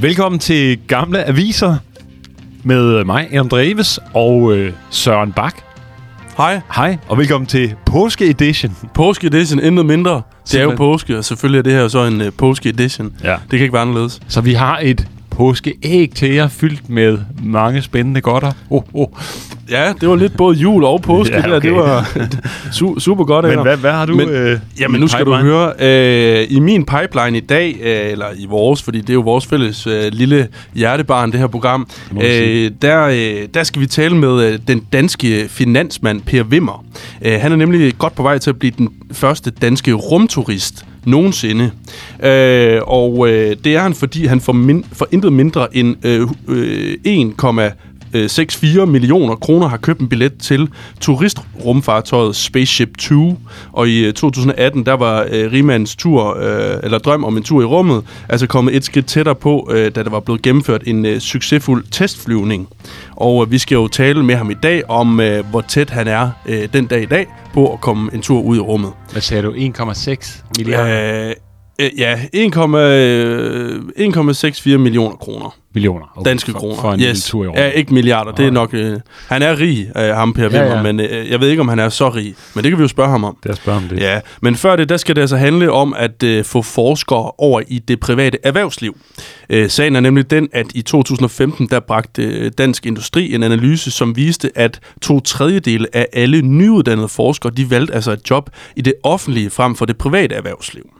Velkommen til Gamle Aviser med mig, Adam Dreves og øh, Søren Bak. Hej. Hej, og velkommen til Påske Edition. Påske edition, intet mindre. Det er jo Simpelthen. påske, og selvfølgelig er det her jo så en uh, påske edition. Ja. Det kan ikke være anderledes. Så vi har et påskeæg til jer, fyldt med mange spændende godter. Oh, oh. Ja, det var lidt både jul og påske. Ja, okay. okay. Det var su- super godt. Men hvad, hvad har du Men- øh, Jamen nu skal pipeline? du høre, øh, i min pipeline i dag, øh, eller i vores, fordi det er jo vores fælles øh, lille hjertebarn, det her program, øh, der, øh, der skal vi tale med øh, den danske finansmand Per Wimmer. Øh, han er nemlig godt på vej til at blive den første danske rumturist nogensinde. Øh, og øh, det er han, fordi han for, min, for intet mindre end øh, øh, 1,64 millioner kroner har købt en billet til turistrumfartøjet Spaceship 2. Og i øh, 2018, der var øh, Rimands tur, øh, eller drøm om en tur i rummet, altså kommet et skridt tættere på, øh, da der var blevet gennemført en øh, succesfuld testflyvning. Og øh, vi skal jo tale med ham i dag om, øh, hvor tæt han er øh, den dag i dag på at komme en tur ud i rummet. Hvad sagde du? 1,6 milliarder? Øh, øh, ja, 1,, øh, 1,64 millioner kroner. millioner. Okay, Danske for, kroner. For en yes. tur i rummet. Ja, ikke milliarder. Det er nok... Øh, han er rig, øh, ham Per Wimmer, Ja, ja. men øh, jeg ved ikke, om han er så rig. Men det kan vi jo spørge ham om. Det er spørge om det. Ja, men før det, der skal det altså handle om at øh, få forskere over i det private erhvervsliv. Øh, sagen er nemlig den, at i 2015, der bragte øh, Dansk Industri en analyse, som viste, at to tredjedele af alle nyuddannede forskere, de valgte altså et job i det offentlige frem for det private erhvervsliv.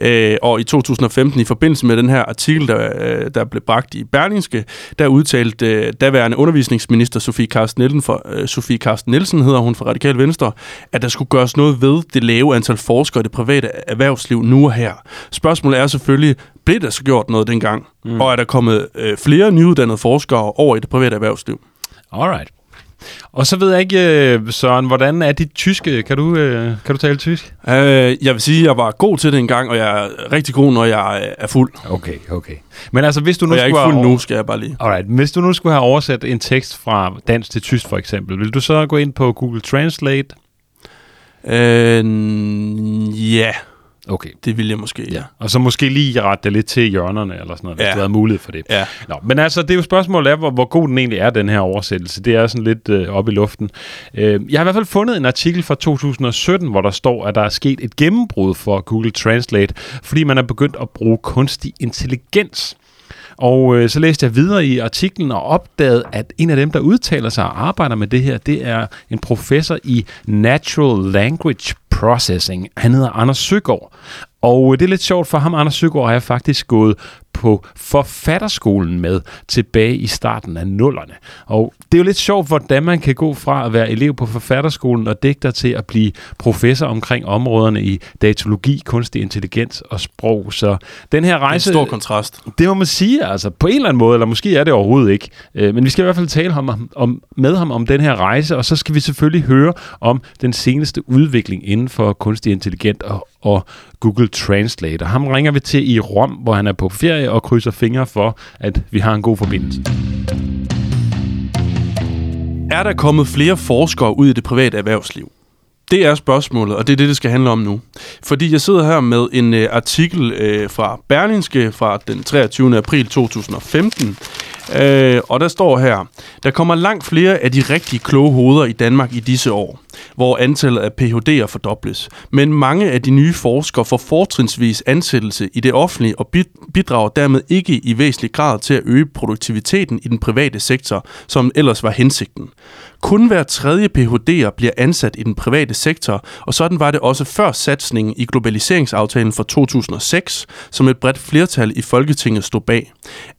Øh, og i 2015, i forbindelse med den her artikel, der, øh, der blev bragt i Berlingske, der udtalte øh, daværende undervisningsminister Sofie Carsten Nielsen, for, øh, Sofie Carsten Nielsen hedder hun fra Radikal Venstre, at der skulle gøres noget ved det lave antal forskere i det private erhvervsliv nu og her. Spørgsmålet er selvfølgelig, blev der så gjort noget dengang? Mm. Og er der kommet øh, flere nyuddannede forskere over i det private erhvervsliv? Alright. Og så ved jeg ikke, øh, Søren, hvordan er dit tyske? Kan du, øh, kan du tale tysk? Øh, jeg vil sige, at jeg var god til det engang, og jeg er rigtig god, når jeg er fuld. Okay, okay. Men altså, hvis du nu Og jeg er ikke fuld have- nu, skal jeg bare lige. Alright, hvis du nu skulle have oversat en tekst fra dansk til tysk for eksempel, vil du så gå ind på Google Translate? Øh, ja, Okay. det vil jeg måske, ja. Og så måske lige rette det lidt til hjørnerne eller sådan noget, hvis Ja. du havde mulighed for det. Ja. Nå, men altså, det er jo spørgsmålet af, hvor, hvor god den egentlig er, den her oversættelse. Det er sådan lidt øh, oppe i luften. Øh, jeg har i hvert fald fundet en artikel fra 2017, hvor der står, at der er sket et gennembrud for Google Translate, fordi man er begyndt at bruge kunstig intelligens. Og øh, så læste jeg videre i artiklen og opdagede, at en af dem, der udtaler sig og arbejder med det her, det er en professor i Natural Language Processing. Han hedder Anders Søgaard. Og øh, det er lidt sjovt, for ham, Anders Søgaard, har jeg faktisk gået på forfatterskolen med tilbage i starten af nullerne. Og det er jo lidt sjovt, hvordan man kan gå fra at være elev på forfatterskolen og digter til at blive professor omkring områderne i datalogi, kunstig intelligens og sprog. Så den her Det er en rejse... stor kontrast. Det må man sige, altså på en eller anden måde, eller måske er det overhovedet ikke. Øh, men vi skal i hvert fald tale om, om, med ham om den her rejse, og så skal vi selvfølgelig høre om den seneste udvikling inden for kunstig intelligens og, og Google Translate. Og ham ringer vi til i Rom, hvor han er på ferie og krydser fingre for, at vi har en god forbindelse. Er der kommet flere forskere ud i det private erhvervsliv? Det er spørgsmålet, og det er det, det skal handle om nu. Fordi jeg sidder her med en øh, artikel øh, fra Berlingske fra den 23. april 2015, øh, og der står her, der kommer langt flere af de rigtig kloge hoveder i Danmark i disse år, hvor antallet af Ph.D.'er fordobles. Men mange af de nye forskere får fortrinsvis ansættelse i det offentlige og bidrager dermed ikke i væsentlig grad til at øge produktiviteten i den private sektor, som ellers var hensigten. Kun hver tredje Ph.D.er bliver ansat i den private sektor, og sådan var det også før satsningen i globaliseringsaftalen fra 2006, som et bredt flertal i Folketinget stod bag.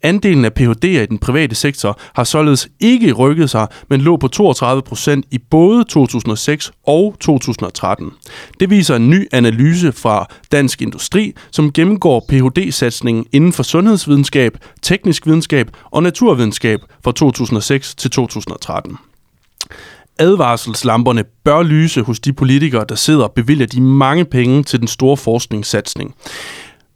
Andelen af Ph.D.er i den private sektor har således ikke rykket sig, men lå på 32 procent i både 2006 og 2013. Det viser en ny analyse fra Dansk Industri, som gennemgår Ph.D.-satsningen inden for sundhedsvidenskab, teknisk videnskab og naturvidenskab fra 2006 til 2013. Advarselslamperne bør lyse hos de politikere, der sidder og bevilger de mange penge til den store forskningssatsning.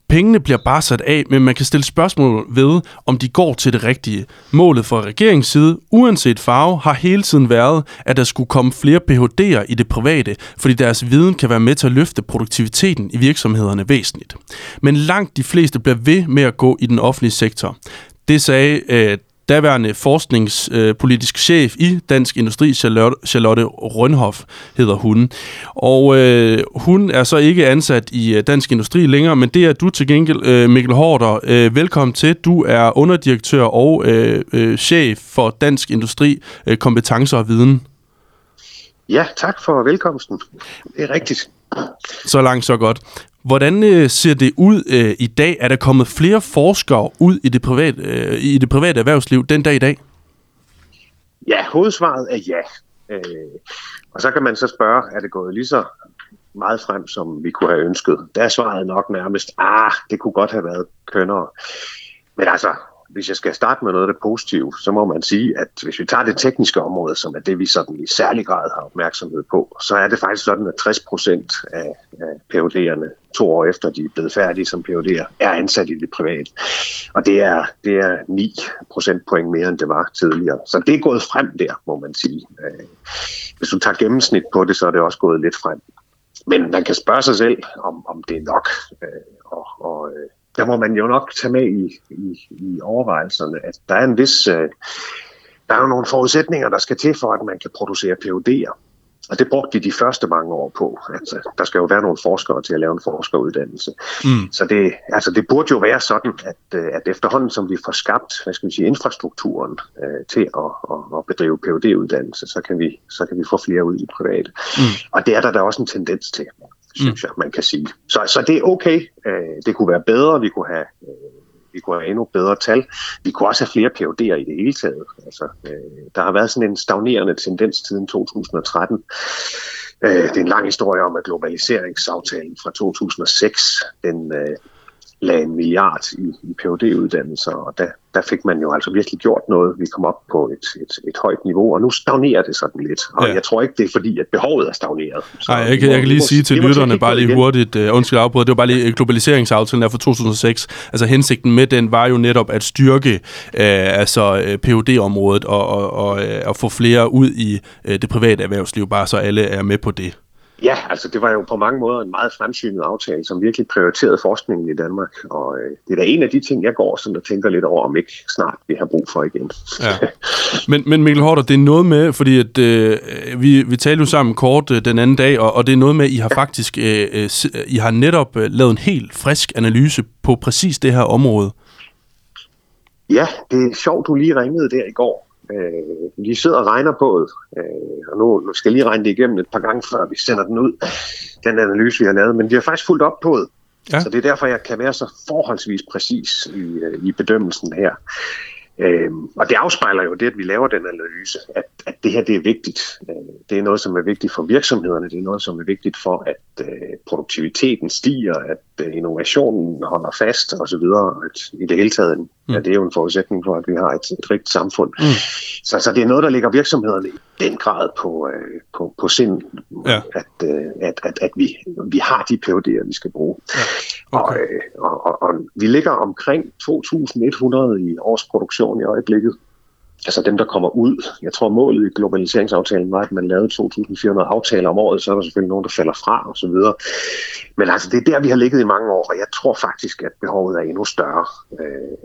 Pengene bliver bare sat af, men man kan stille spørgsmål ved, om de går til det rigtige. Målet fra regeringens side, uanset farve, har hele tiden været, at der skulle komme flere Ph.D.'er i det private, fordi deres viden kan være med til at løfte produktiviteten i virksomhederne væsentligt. Men langt de fleste bliver ved med at gå i den offentlige sektor. Det sagde øh, daværende forskningspolitisk chef i Dansk Industri, Charlotte, Rønhoff hedder hun. Og øh, hun er så ikke ansat i øh, Dansk Industri længere, men det er du til gengæld, øh, Mikkel Hårder. Øh, velkommen til. Du er underdirektør og øh, øh, chef for Dansk Industri, øh, kompetencer og viden. Ja, tak for velkomsten. Det er rigtigt. Så langt, så godt. Hvordan øh, ser det ud øh, i dag? Er der kommet flere forskere ud i det, private, øh, i det private erhvervsliv den dag i dag? Ja, hovedsvaret er ja. Øh, og så kan man så spørge, er det gået lige så meget frem, som vi kunne have ønsket? Der er svaret nok nærmest, ah, det kunne godt have været kønnere. Men altså, hvis jeg skal starte med noget af det positive, så må man sige, at hvis vi tager det tekniske område, som er det, vi sådan i særlig grad har opmærksomhed på, så er det faktisk sådan, at 60 procent af, af PUD'erne to år efter, de er blevet færdige som PUD'er, er ansat i det private. Og det er, det er 9 procentpoint mere, end det var tidligere. Så det er gået frem der, må man sige. Øh, hvis du tager gennemsnit på det, så er det også gået lidt frem. Men man kan spørge sig selv, om, om det er nok. Øh, og, og øh, der må man jo nok tage med i, i, i overvejelserne, at der er en vis... Øh, der er jo nogle forudsætninger, der skal til for, at man kan producere PUD'er. Og det brugte de de første mange år på. Altså, der skal jo være nogle forskere til at lave en forskeruddannelse. Mm. Så det, altså, det burde jo være sådan, at, øh, at efterhånden som vi får skabt hvad skal vi sige, infrastrukturen øh, til at, at, at bedrive phd uddannelse så kan, vi, så kan vi få flere ud i private. Mm. Og det er der da også en tendens til synes mm. jeg, man kan sige. Så, så det er okay. Øh, det kunne være bedre. Vi kunne have øh, vi kunne have endnu bedre tal. Vi kunne også have flere PUD'er i det hele taget. Altså, øh, der har været sådan en stagnerende tendens siden 2013. Øh, det er en lang historie om, at globaliseringsaftalen fra 2006, den, øh, lagde en milliard i, i phd uddannelser og der, der fik man jo altså virkelig gjort noget. Vi kom op på et, et, et højt niveau, og nu stagnerer det sådan lidt. Og ja. jeg tror ikke, det er fordi, at behovet er stagneret. Nej, jeg, kan, jeg kan lige sige til lytterne, bare lige hurtigt, uh, undskyld afbrud, det var bare lige globaliseringsaftalen der fra 2006. Altså hensigten med den var jo netop at styrke uh, altså phd området og, og, og, og få flere ud i uh, det private erhvervsliv, bare så alle er med på det. Ja, altså det var jo på mange måder en meget fremsynet aftale, som virkelig prioriterede forskningen i Danmark. Og øh, det er da en af de ting, jeg går sådan og tænker lidt over, om ikke snart vi har brug for igen. Ja. Men, men Mikkel Horter, det er noget med, fordi at, øh, vi, vi talte jo sammen kort øh, den anden dag, og, og det er noget med, at I har faktisk øh, øh, I har netop øh, lavet en helt frisk analyse på præcis det her område. Ja, det er sjovt, du lige ringede der i går. Øh, vi sidder og regner på det, øh, og nu, nu skal jeg lige regne det igennem et par gange, før vi sender den ud, den analyse, vi har lavet. Men vi har faktisk fulgt op på det. Ja. Så det er derfor, jeg kan være så forholdsvis præcis i, øh, i bedømmelsen her. Øhm, og det afspejler jo det, at vi laver den analyse, at, at det her det er vigtigt. Øh, det er noget, som er vigtigt for virksomhederne, det er noget, som er vigtigt for, at øh, produktiviteten stiger, at øh, innovationen holder fast osv. I det hele taget mm. ja, det er jo en forudsætning for, at vi har et, et rigtigt samfund. Mm. Så, så det er noget, der ligger virksomhederne i den grad på, øh, på, på sind, ja. at, øh, at, at, at vi, vi har de PUD'er, vi skal bruge. Ja. Okay. Og, øh, og, og, og vi ligger omkring 2.100 i årsproduktion i øjeblikket. Altså dem, der kommer ud. Jeg tror, målet i globaliseringsaftalen var, at man lavede 2.400 aftaler om året, så er der selvfølgelig nogen, der falder fra osv. Men altså, det er der, vi har ligget i mange år, og jeg tror faktisk, at behovet er endnu større. Øh,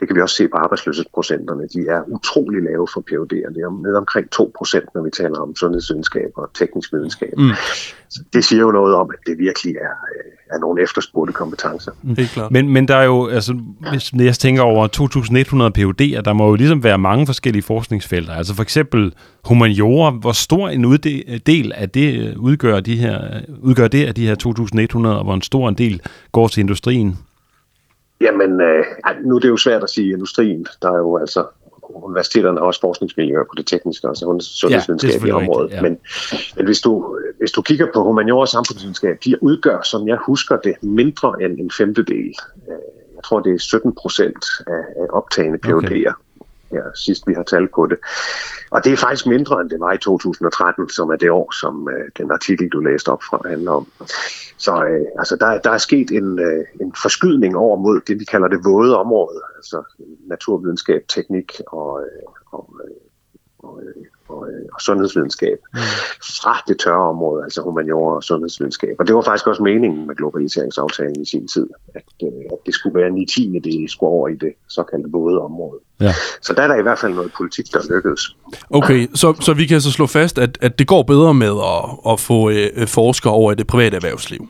det kan vi også se på arbejdsløshedsprocenterne. De er utrolig lave for PhD'er. Det er ned omkring 2 procent, når vi taler om sundhedsvidenskab og teknisk videnskab. Mm. Så det siger jo noget om, at det virkelig er, øh, er nogle efterspurgte kompetencer. Mm. Det er klart. Men, men der er jo, altså, hvis jeg tænker over 2.100 PhD'er, der må jo ligesom være mange forskellige forskningsfelter. Altså for eksempel humaniora, hvor stor en del af det øh, udgør, de her, udgør det af de her 2.100, og hvor en stor en del går til industrien? Jamen, øh, nu er det jo svært at sige industrien. Der er jo altså universiteterne har også forskningsmiljøer på det tekniske og sundhedsvidenskabelige ja, område. Ja. Men, men hvis, du, hvis du kigger på humaniora og samfundsvidenskab, de udgør, som jeg husker det, mindre end en femtedel. Øh, jeg tror, det er 17 procent af, optagende PhD'er. Okay her sidst vi har talt på det. Og det er faktisk mindre, end det var i 2013, som er det år, som øh, den artikel, du læste op fra, handler om. Så øh, altså, der, der er sket en, øh, en forskydning over mod det, vi kalder det våde område, altså naturvidenskab, teknik og, øh, og, øh, og, øh, og, øh, og sundhedsvidenskab mm. fra det tørre område, altså humaniora og sundhedsvidenskab. Og det var faktisk også meningen med globaliseringsaftalen i sin tid, at, øh, at det skulle være 9 10 det skulle over i det såkaldte våde område. Ja. Så der er der i hvert fald noget politik, der lykkedes. Okay, så, så vi kan så slå fast, at, at det går bedre med at, at få øh, forskere over i det private erhvervsliv.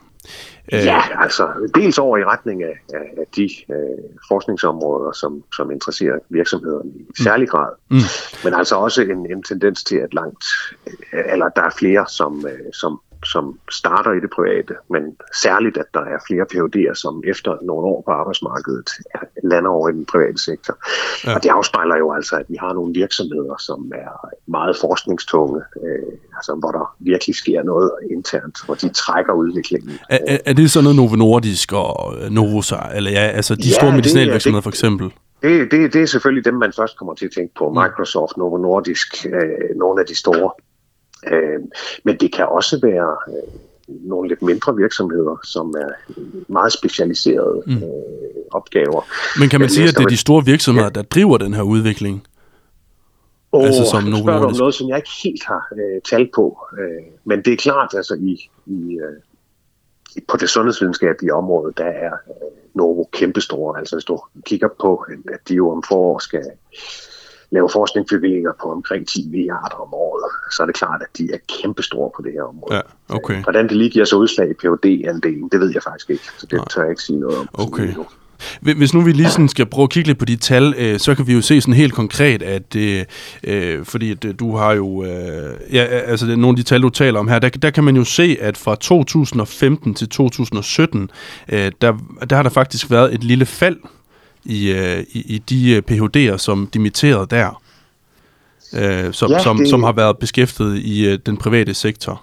Ja, altså dels over i retning af, af, af de øh, forskningsområder, som, som interesserer virksomhederne i mm. særlig grad. Mm. Men altså også en, en tendens til, at langt, eller der er flere, som, øh, som som starter i det private, men særligt, at der er flere PhD'er, som efter nogle år på arbejdsmarkedet lander over i den private sektor. Ja. Og det afspejler jo altså, at vi har nogle virksomheder, som er meget forskningstunge, øh, altså hvor der virkelig sker noget internt, hvor de trækker udviklingen. Er, er, er det sådan noget Novo Nordisk og Novosa, eller ja, altså de ja, store medicinalvirksomheder for eksempel? Det, det, det er selvfølgelig dem, man først kommer til at tænke på. Microsoft, Novo Nordisk, øh, nogle af de store. Øh, men det kan også være øh, nogle lidt mindre virksomheder, som er meget specialiserede mm. øh, opgaver. Men kan man sige, at det er de store virksomheder, ja. der driver den her udvikling? Oh, altså som Novo spørger om noget, som jeg ikke helt har øh, talt på. Øh, men det er klart, altså i, i, øh, på det sundhedsvidenskabelige område, der er øh, Novo kæmpestore. Altså hvis du kigger på, at de jo om forår skal lave forskningsbevillinger på omkring 10 milliarder om året, så er det klart, at de er kæmpestore på det her område. Ja, okay. Hvordan det lige giver sig udslag i PhD-andelen, det ved jeg faktisk ikke, så det Nej. tør jeg ikke sige noget om. Okay. Hvis nu vi lige sådan skal prøve at kigge lidt på de tal, øh, så kan vi jo se sådan helt konkret, at øh, øh fordi at, øh, du har jo, øh, ja, altså nogle af de tal, du taler om her, der, der kan man jo se, at fra 2015 til 2017, øh, der, der har der faktisk været et lille fald i, øh, i, i de øh, PhD'er, som dimitterede der, øh, som, ja, som, det... som har været beskæftiget i øh, den private sektor.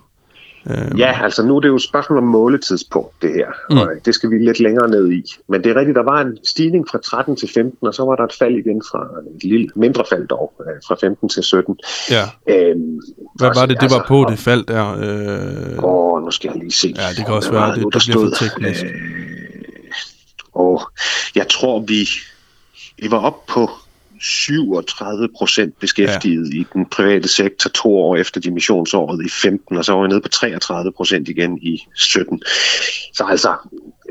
Øh. Ja, altså nu er det jo et spørgsmål om måletidspunkt, det her, mm. og det skal vi lidt længere ned i. Men det er rigtigt, der var en stigning fra 13 til 15, og så var der et fald igen fra et lille, mindre fald dog, øh, fra 15 til 17. Ja. Øhm, Hvad var det, det altså, var på, det fald der? Øh... Åh, nu skal jeg lige se. Ja, det kan også være, det, det, det bliver for teknisk. Øh, og jeg tror, vi, vi var op på 37 procent beskæftiget ja. i den private sektor to år efter dimissionsåret i 15, og så var vi nede på 33 procent igen i 17. Så altså,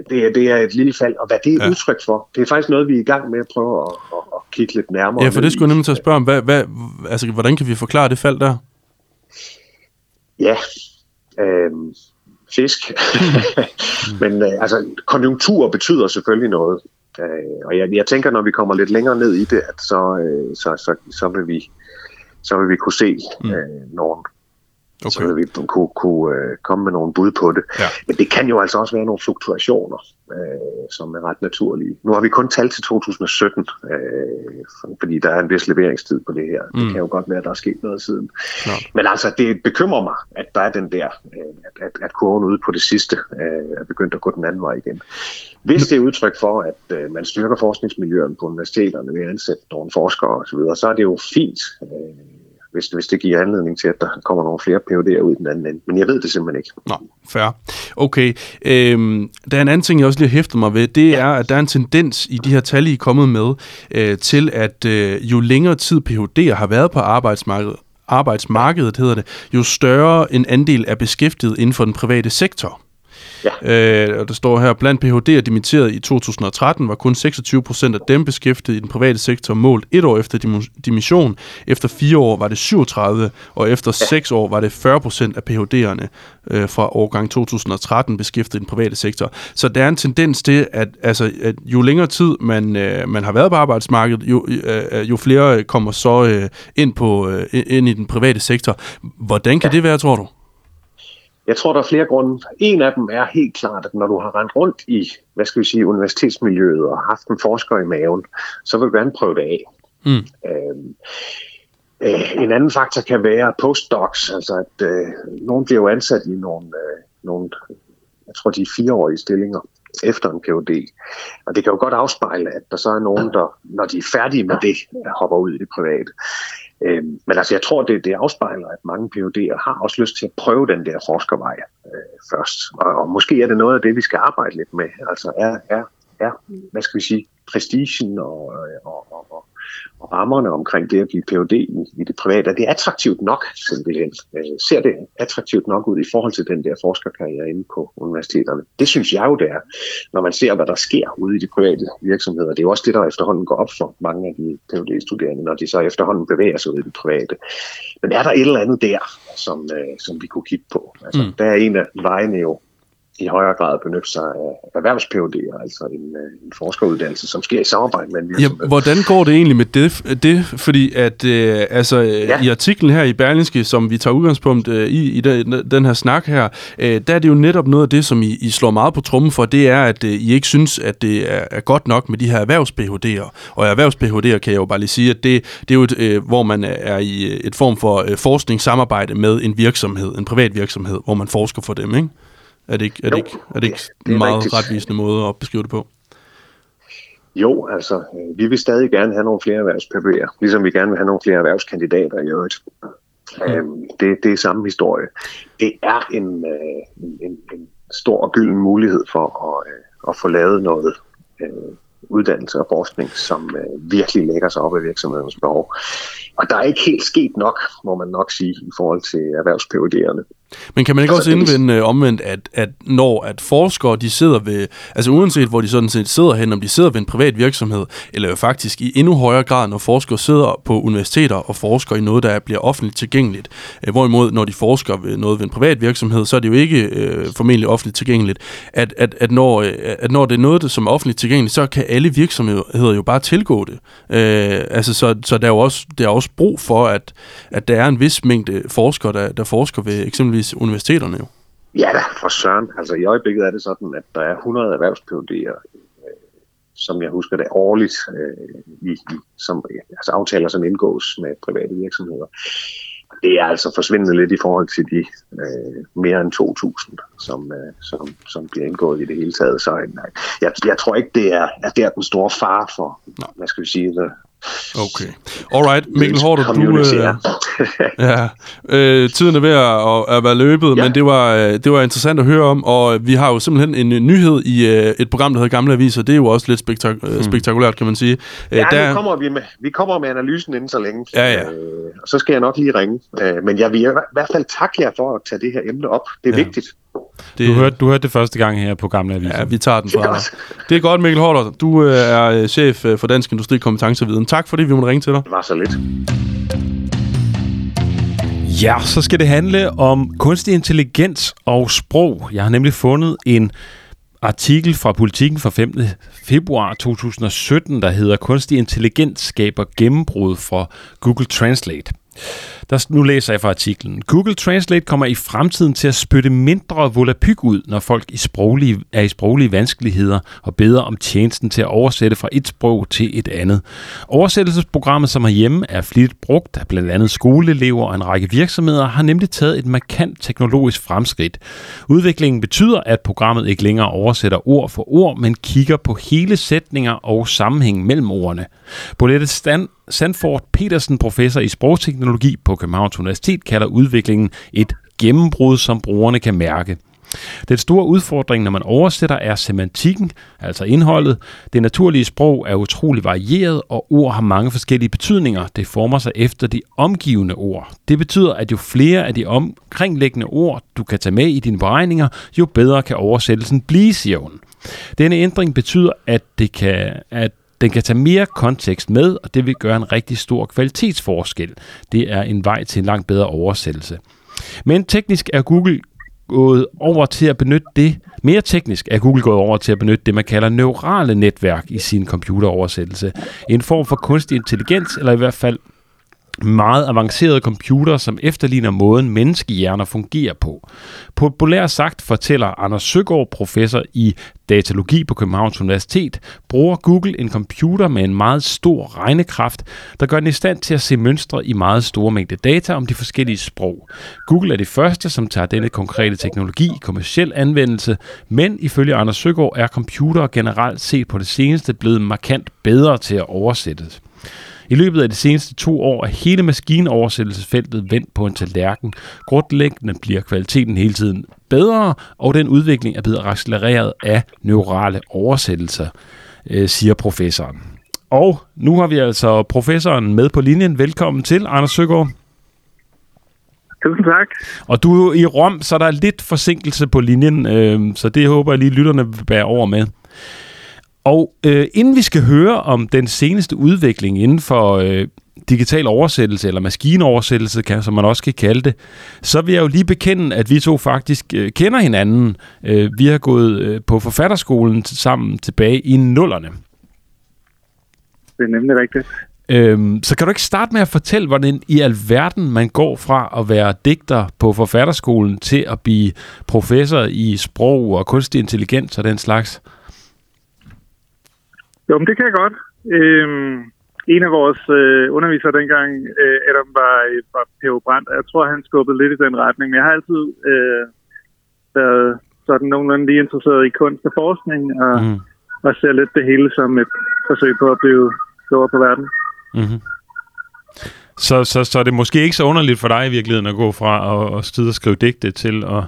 det, er, det er et lille fald, og hvad det er ja. udtryk for, det er faktisk noget, vi er i gang med at prøve at, at, at kigge lidt nærmere. Ja, for det skulle nemlig til at spørge om, hvad, hvad, altså, hvordan kan vi forklare det fald der? Ja, øh, fisk. Men øh, altså, konjunktur betyder selvfølgelig noget. Øh, og jeg, jeg tænker, når vi kommer lidt længere ned i det, at så, øh, så, så, så, vil, vi, så vil vi kunne se mm. øh, nogle Okay. Så vi kunne, kunne uh, komme med nogle bud på det. Ja. Men det kan jo altså også være nogle fluktuationer, uh, som er ret naturlige. Nu har vi kun talt til 2017, uh, øh, fordi der er en vis leveringstid på det her. Mm. Det kan jo godt være, at der er sket noget siden. Ja. Men altså, det bekymrer mig, at der er den der, uh, at, at, kurven ude på det sidste uh, er begyndt at gå den anden vej igen. Hvis det er udtryk for, at uh, man styrker forskningsmiljøerne på universiteterne ved at ansætte nogle forskere osv., så er det jo fint. Uh, hvis, hvis det giver anledning til, at der kommer nogle flere PUD'er ud i den anden ende. Men jeg ved det simpelthen ikke. Nå, fair. Okay. Øhm, der er en anden ting, jeg også lige har hæftet mig ved. Det er, at der er en tendens i de her tal, I er kommet med, øh, til at øh, jo længere tid PUD'er har været på arbejdsmarkedet, arbejdsmarkedet hedder det, jo større en andel er beskæftiget inden for den private sektor. Ja. Øh, og der står her, blandt PhD'er dimitteret i 2013 var kun 26 procent af dem beskæftiget i den private sektor målt et år efter dimission. Efter fire år var det 37, og efter ja. seks år var det 40 procent af PhD'erne øh, fra årgang 2013 beskæftiget i den private sektor. Så der er en tendens til, at, altså, at jo længere tid man, øh, man har været på arbejdsmarkedet, jo, øh, jo flere kommer så øh, ind, på, øh, ind i den private sektor. Hvordan kan ja. det være, tror du? Jeg tror, der er flere grunde. En af dem er helt klart, at når du har rendt rundt i, hvad skal vi sige, universitetsmiljøet og haft en forsker i maven, så vil du gerne prøve det af. Mm. Øhm, øh, en anden faktor kan være postdocs, altså at øh, nogen bliver jo ansat i nogle, øh, nogle, jeg tror de er fireårige stillinger, efter en PhD. Og det kan jo godt afspejle, at der så er nogen, der, når de er færdige med det, hopper ud i det private. Øh, men altså, jeg tror, det, det afspejler, at mange PUD'er har også lyst til at prøve den der forskervej øh, først. Og, og måske er det noget af det, vi skal arbejde lidt med. Altså, er, er, er hvad skal vi sige, prestigen og, og, og, og og rammerne omkring det at blive Ph.D. i, i det private, er det attraktivt nok simpelthen? Øh, ser det attraktivt nok ud i forhold til den der forskerkarriere inde på universiteterne? Det synes jeg jo, det er, når man ser, hvad der sker ude i de private virksomheder. Det er jo også det, der efterhånden går op for mange af de Ph.D.-studerende, når de så efterhånden bevæger sig ud i det private. Men er der et eller andet der, som, øh, som vi kunne kigge på? Altså, mm. Der er en af vejene jo i højere grad benytte sig af erhvervs altså en, øh, en forskeruddannelse, som sker i samarbejde med en virksomhed. Ja, hvordan går det egentlig med det? det fordi at øh, altså, ja. i artiklen her i Berlingske, som vi tager udgangspunkt øh, i, i den, den her snak her, øh, der er det jo netop noget af det, som I, I slår meget på trummen for, det er, at øh, I ikke synes, at det er, er godt nok med de her erhvervs -PHD'er. Og erhvervs kan jeg jo bare lige sige, at det, det er jo et, øh, hvor man er i et form for øh, forskningssamarbejde med en virksomhed, en privat virksomhed, hvor man forsker for dem, ikke? Er det ikke, er det ikke, er det ikke det er en meget rigtigt. retvisende måde at beskrive det på? Jo, altså, øh, vi vil stadig gerne have nogle flere erhvervspapir, ligesom vi gerne vil have nogle flere erhvervskandidater i øvrigt. Mm. Øhm, det, det er samme historie. Det er en, øh, en, en stor og gylden mulighed for at, øh, at få lavet noget øh, uddannelse og forskning, som øh, virkelig lægger sig op af virksomhedens behov. Og der er ikke helt sket nok, må man nok sige, i forhold til erhvervspævderne. Men kan man ikke altså, også indvende omvendt, at, at når at forskere de sidder ved, altså uanset hvor de sådan set sidder hen, om de sidder ved en privat virksomhed, eller faktisk i endnu højere grad, når forskere sidder på universiteter og forsker i noget, der bliver offentligt tilgængeligt. Øh, hvorimod, når de forsker ved noget ved en privat virksomhed, så er det jo ikke øh, formentlig offentligt tilgængeligt. At, at, at, når, øh, at når det er noget, som er offentligt tilgængeligt, så kan alle virksomheder jo bare tilgå det. Øh, altså, så, så der er jo også, der er også brug for, at, at der er en vis mængde forskere, der, der forsker ved eksempelvis universiteterne jo. Ja da, for søren. Altså i øjeblikket er det sådan, at der er 100 erhvervspævdier, øh, som jeg husker det årligt, øh, i, i, som, altså aftaler, som indgås med private virksomheder. Det er altså forsvindende lidt i forhold til de øh, mere end 2.000, som, øh, som, som bliver indgået i det hele taget. Så øh, jeg, jeg tror ikke, det er, er der den store fare for, Nej. hvad skal vi sige, Okay. Alright, Mikkel Hårder, du... Øh, ja, øh, tiden er ved at, at være løbet, ja. men det var, øh, det var interessant at høre om, og vi har jo simpelthen en øh, nyhed i øh, et program, der hedder Gamle Aviser. Det er jo også lidt spektak- hmm. spektakulært, kan man sige. Ja, der... nu kommer vi med, vi kommer med analysen inden så længe. Ja, ja. Øh, og så skal jeg nok lige ringe. Øh, men jeg vil i hvert fald takke jer for at tage det her emne op. Det er ja. vigtigt. Det, du, hørte, du hørte det første gang her på Gamle Aviser. Ja, vi tager den fra dig. Det er godt, Mikkel Hårder. Du øh, er øh, chef øh, for Dansk Industri Kompetenceviden. Tak fordi vi måtte ringe til dig. Det var så lidt. Ja, så skal det handle om kunstig intelligens og sprog. Jeg har nemlig fundet en artikel fra Politiken fra 5. februar 2017, der hedder Kunstig intelligens skaber gennembrud for Google Translate. Der, nu læser jeg fra artiklen. Google Translate kommer i fremtiden til at spytte mindre volapyk ud, når folk i sproglige, er i sproglige vanskeligheder og beder om tjenesten til at oversætte fra et sprog til et andet. Oversættelsesprogrammet, som hjemme er flittigt brugt af blandt andet skoleelever og en række virksomheder, har nemlig taget et markant teknologisk fremskridt. Udviklingen betyder, at programmet ikke længere oversætter ord for ord, men kigger på hele sætninger og sammenhæng mellem ordene. Bolette Stan Sandford Petersen, professor i sprogteknologi på Københavns Universitet, kalder udviklingen et gennembrud, som brugerne kan mærke. Den store udfordring, når man oversætter, er semantikken, altså indholdet. Det naturlige sprog er utrolig varieret, og ord har mange forskellige betydninger. Det former sig efter de omgivende ord. Det betyder, at jo flere af de omkringliggende ord, du kan tage med i dine beregninger, jo bedre kan oversættelsen blive, siger hun. Denne ændring betyder, at, det kan, at den kan tage mere kontekst med, og det vil gøre en rigtig stor kvalitetsforskel. Det er en vej til en langt bedre oversættelse. Men teknisk er Google gået over til at benytte det, mere teknisk er Google gået over til at benytte det, man kalder neurale netværk i sin computeroversættelse. En form for kunstig intelligens, eller i hvert fald meget avancerede computer, som efterligner måden menneskehjerner fungerer på. Populært sagt fortæller Anders Søgaard, professor i datalogi på Københavns Universitet, bruger Google en computer med en meget stor regnekraft, der gør den i stand til at se mønstre i meget store mængder data om de forskellige sprog. Google er det første, som tager denne konkrete teknologi i kommersiel anvendelse, men ifølge Anders Søgaard er computere generelt set på det seneste blevet markant bedre til at oversættes. I løbet af de seneste to år er hele maskinoversættelsesfeltet vendt på en tallerken. Grundlæggende bliver kvaliteten hele tiden bedre, og den udvikling er blevet accelereret af neurale oversættelser, øh, siger professoren. Og nu har vi altså professoren med på linjen. Velkommen til, Anders Søgaard. Tusind tak. Og du er jo i Rom, så der er lidt forsinkelse på linjen, øh, så det håber jeg lige lytterne vil bære over med. Og øh, inden vi skal høre om den seneste udvikling inden for øh, digital oversættelse, eller maskinoversættelse, kan, som man også kan kalde det, så vil jeg jo lige bekende, at vi to faktisk øh, kender hinanden. Øh, vi har gået øh, på forfatterskolen sammen tilbage i nullerne. Det er nemlig rigtigt. Øhm, så kan du ikke starte med at fortælle, hvordan i alverden man går fra at være digter på forfatterskolen til at blive professor i sprog og kunstig intelligens og den slags? Jo, men det kan jeg godt. Øhm, en af vores øh, undervisere dengang, øh, Adam, var, var P.O. Brandt, jeg tror, han skubbede lidt i den retning. Men jeg har altid øh, været sådan nogenlunde lige interesseret i kunst og forskning, og, mm. og ser lidt det hele som et forsøg på at blive klogere på verden. Mm-hmm. Så, så, så er det måske ikke så underligt for dig i virkeligheden at gå fra at, at stide og skrive digte til at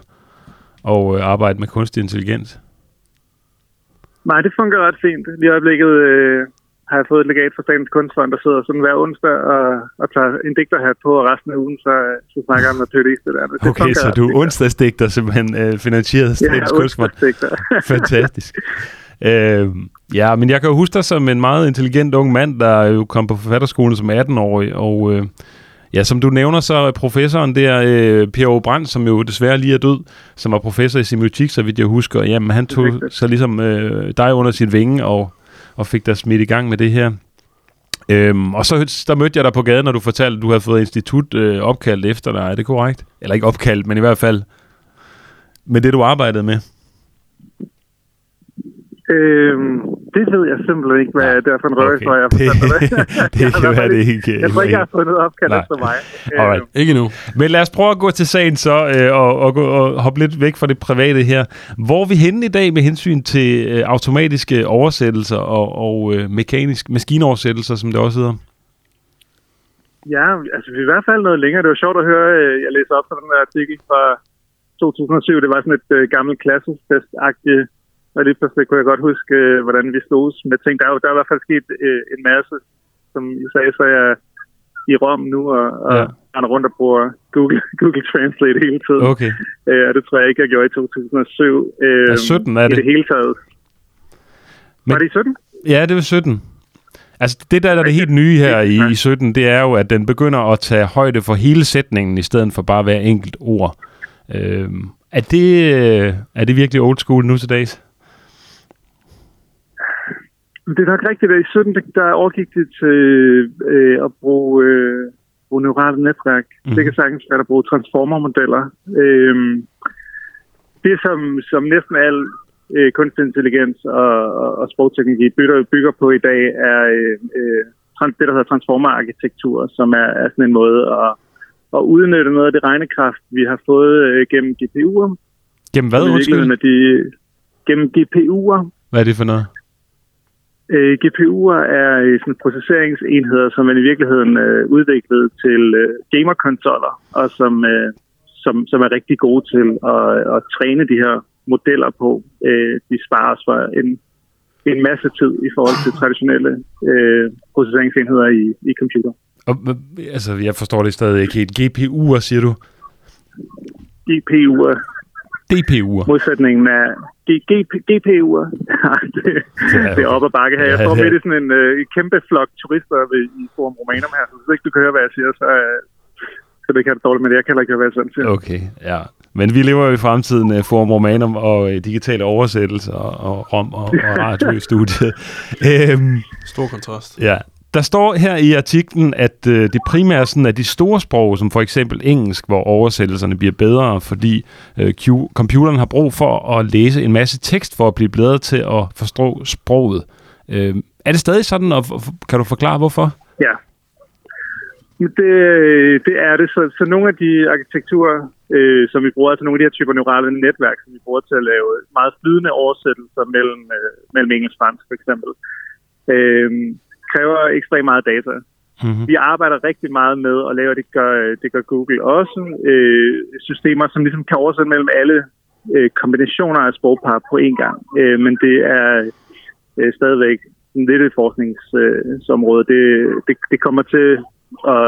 og, øh, arbejde med kunstig intelligens? Nej, det fungerer ret fint. Lige i øjeblikket øh, har jeg fået et legat fra Statens Kunstfond, der sidder sådan hver onsdag og, og tager en digterhat på, og resten af ugen, så, så snakker jeg om noget det der. Det okay, så du er onsdagsdigter, simpelthen øh, finansieret af Statens ja, Kunstfond. Fantastisk. Øh, ja, men jeg kan jo huske dig som en meget intelligent ung mand, der jo kom på forfatterskolen som 18-årig, og øh, ja, som du nævner, så professoren der, øh, Pierre Brandt, som jo desværre lige er død, som var professor i semiotik, så vidt jeg husker, jamen han tog så ligesom øh, dig under sit vinge og, og fik dig smidt i gang med det her. Øhm, og så der mødte jeg dig på gaden, når du fortalte, at du havde fået institut øh, opkaldt efter dig. Er det korrekt? Eller ikke opkaldt, men i hvert fald med det, du arbejdede med. Øhm, det ved jeg simpelthen ikke, hvad det er for en røgelse, okay. jeg har det. det kan være, det ikke... Jeg tror ikke, jeg har fundet opkaldt efter mig. Alright. Øhm. Ikke nu. Men lad os prøve at gå til sagen så, øh, og, og, og hoppe lidt væk fra det private her. Hvor er vi henne i dag med hensyn til øh, automatiske oversættelser og, og øh, mekanisk maskinoversættelser, som det også hedder? Ja, altså vi er i hvert fald noget længere. Det var sjovt at høre, øh, jeg læste op på den her artikel fra 2007. Det var sådan et øh, gammelt klassefest-agtigt og lige pludselig kunne jeg godt huske, øh, hvordan vi stod med ting. Der er, jo, der er i hvert fald sket øh, en masse, som I sagde, så er jeg i Rom nu, og, og ja. render rundt og bruger Google, Google Translate hele tiden. Okay. Øh, og det tror jeg ikke, jeg gjorde i 2007. Øh, ja, 17 er det. I det hele taget. Men, var det i 17? Ja, det var 17. Altså det, der er det helt nye her i, i 17, det er jo, at den begynder at tage højde for hele sætningen, i stedet for bare hver enkelt ord. Øh, er, det, øh, er det virkelig old school nu til dags? Det er nok rigtigt, at i 17 der overgik det til øh, at bruge, øh, bruge neurale netværk. Mm. Det kan sagtens være at bruge transformermodeller. Øh, det, som, som næsten al øh, kunstig intelligens og, og, og sprogteknologi bygger, bygger på i dag, er øh, øh, det, der hedder transformerarkitektur, som er, er sådan en måde at, at udnytte noget af det regnekraft, vi har fået øh, gennem GPU'er. Gennem hvad, undskyld? De, gennem GPU'er. Hvad er det for noget? Øh, GPU'er er øh, sådan processeringsenheder, som er i virkeligheden øh, udviklet til øh, gamerkonsoller, og som, øh, som, som er rigtig gode til at, at træne de her modeller på. Øh, de sparer os for en, en masse tid i forhold til traditionelle øh, processeringsenheder i, i computer. Og, altså, jeg forstår det stadig ikke helt. GPU'er, siger du? GPU'er. DPU'er. Modsætningen er GPU'er. det, det er op ad bakke her. Jeg står midt i sådan en uh, kæmpe flok turister ved, i Forum Romanum her, så hvis ikke du kan høre, hvad jeg siger, så, uh, så det kan det dårligt, men jeg kan heller ikke høre, hvad jeg sådan siger. Okay, ja. Men vi lever jo i fremtiden uh, Forum Romanum og uh, digitale oversættelser og rom og, og radio i studiet. um, Stor kontrast. Ja der står her i artiklen, at øh, det primært sådan, at de store sprog, som for eksempel engelsk, hvor oversættelserne bliver bedre, fordi øh, computeren har brug for at læse en masse tekst for at blive bedre til at forstå sproget. Øh, er det stadig sådan, og kan du forklare hvorfor? Ja, det, det er det. Så, så nogle af de arkitekturer, øh, som vi bruger, altså nogle af de her typer neurale netværk, som vi bruger til at lave meget flydende oversættelser mellem, øh, mellem engelsk og fransk for eksempel, øh, kræver ekstremt meget data. Mm-hmm. Vi arbejder rigtig meget med at lave, det gør, det gør Google også, øh, systemer, som ligesom kan oversætte mellem alle øh, kombinationer af sprogpar på én gang. Øh, men det er øh, stadigvæk lidt et forskningsområde. Det, det, det kommer til at,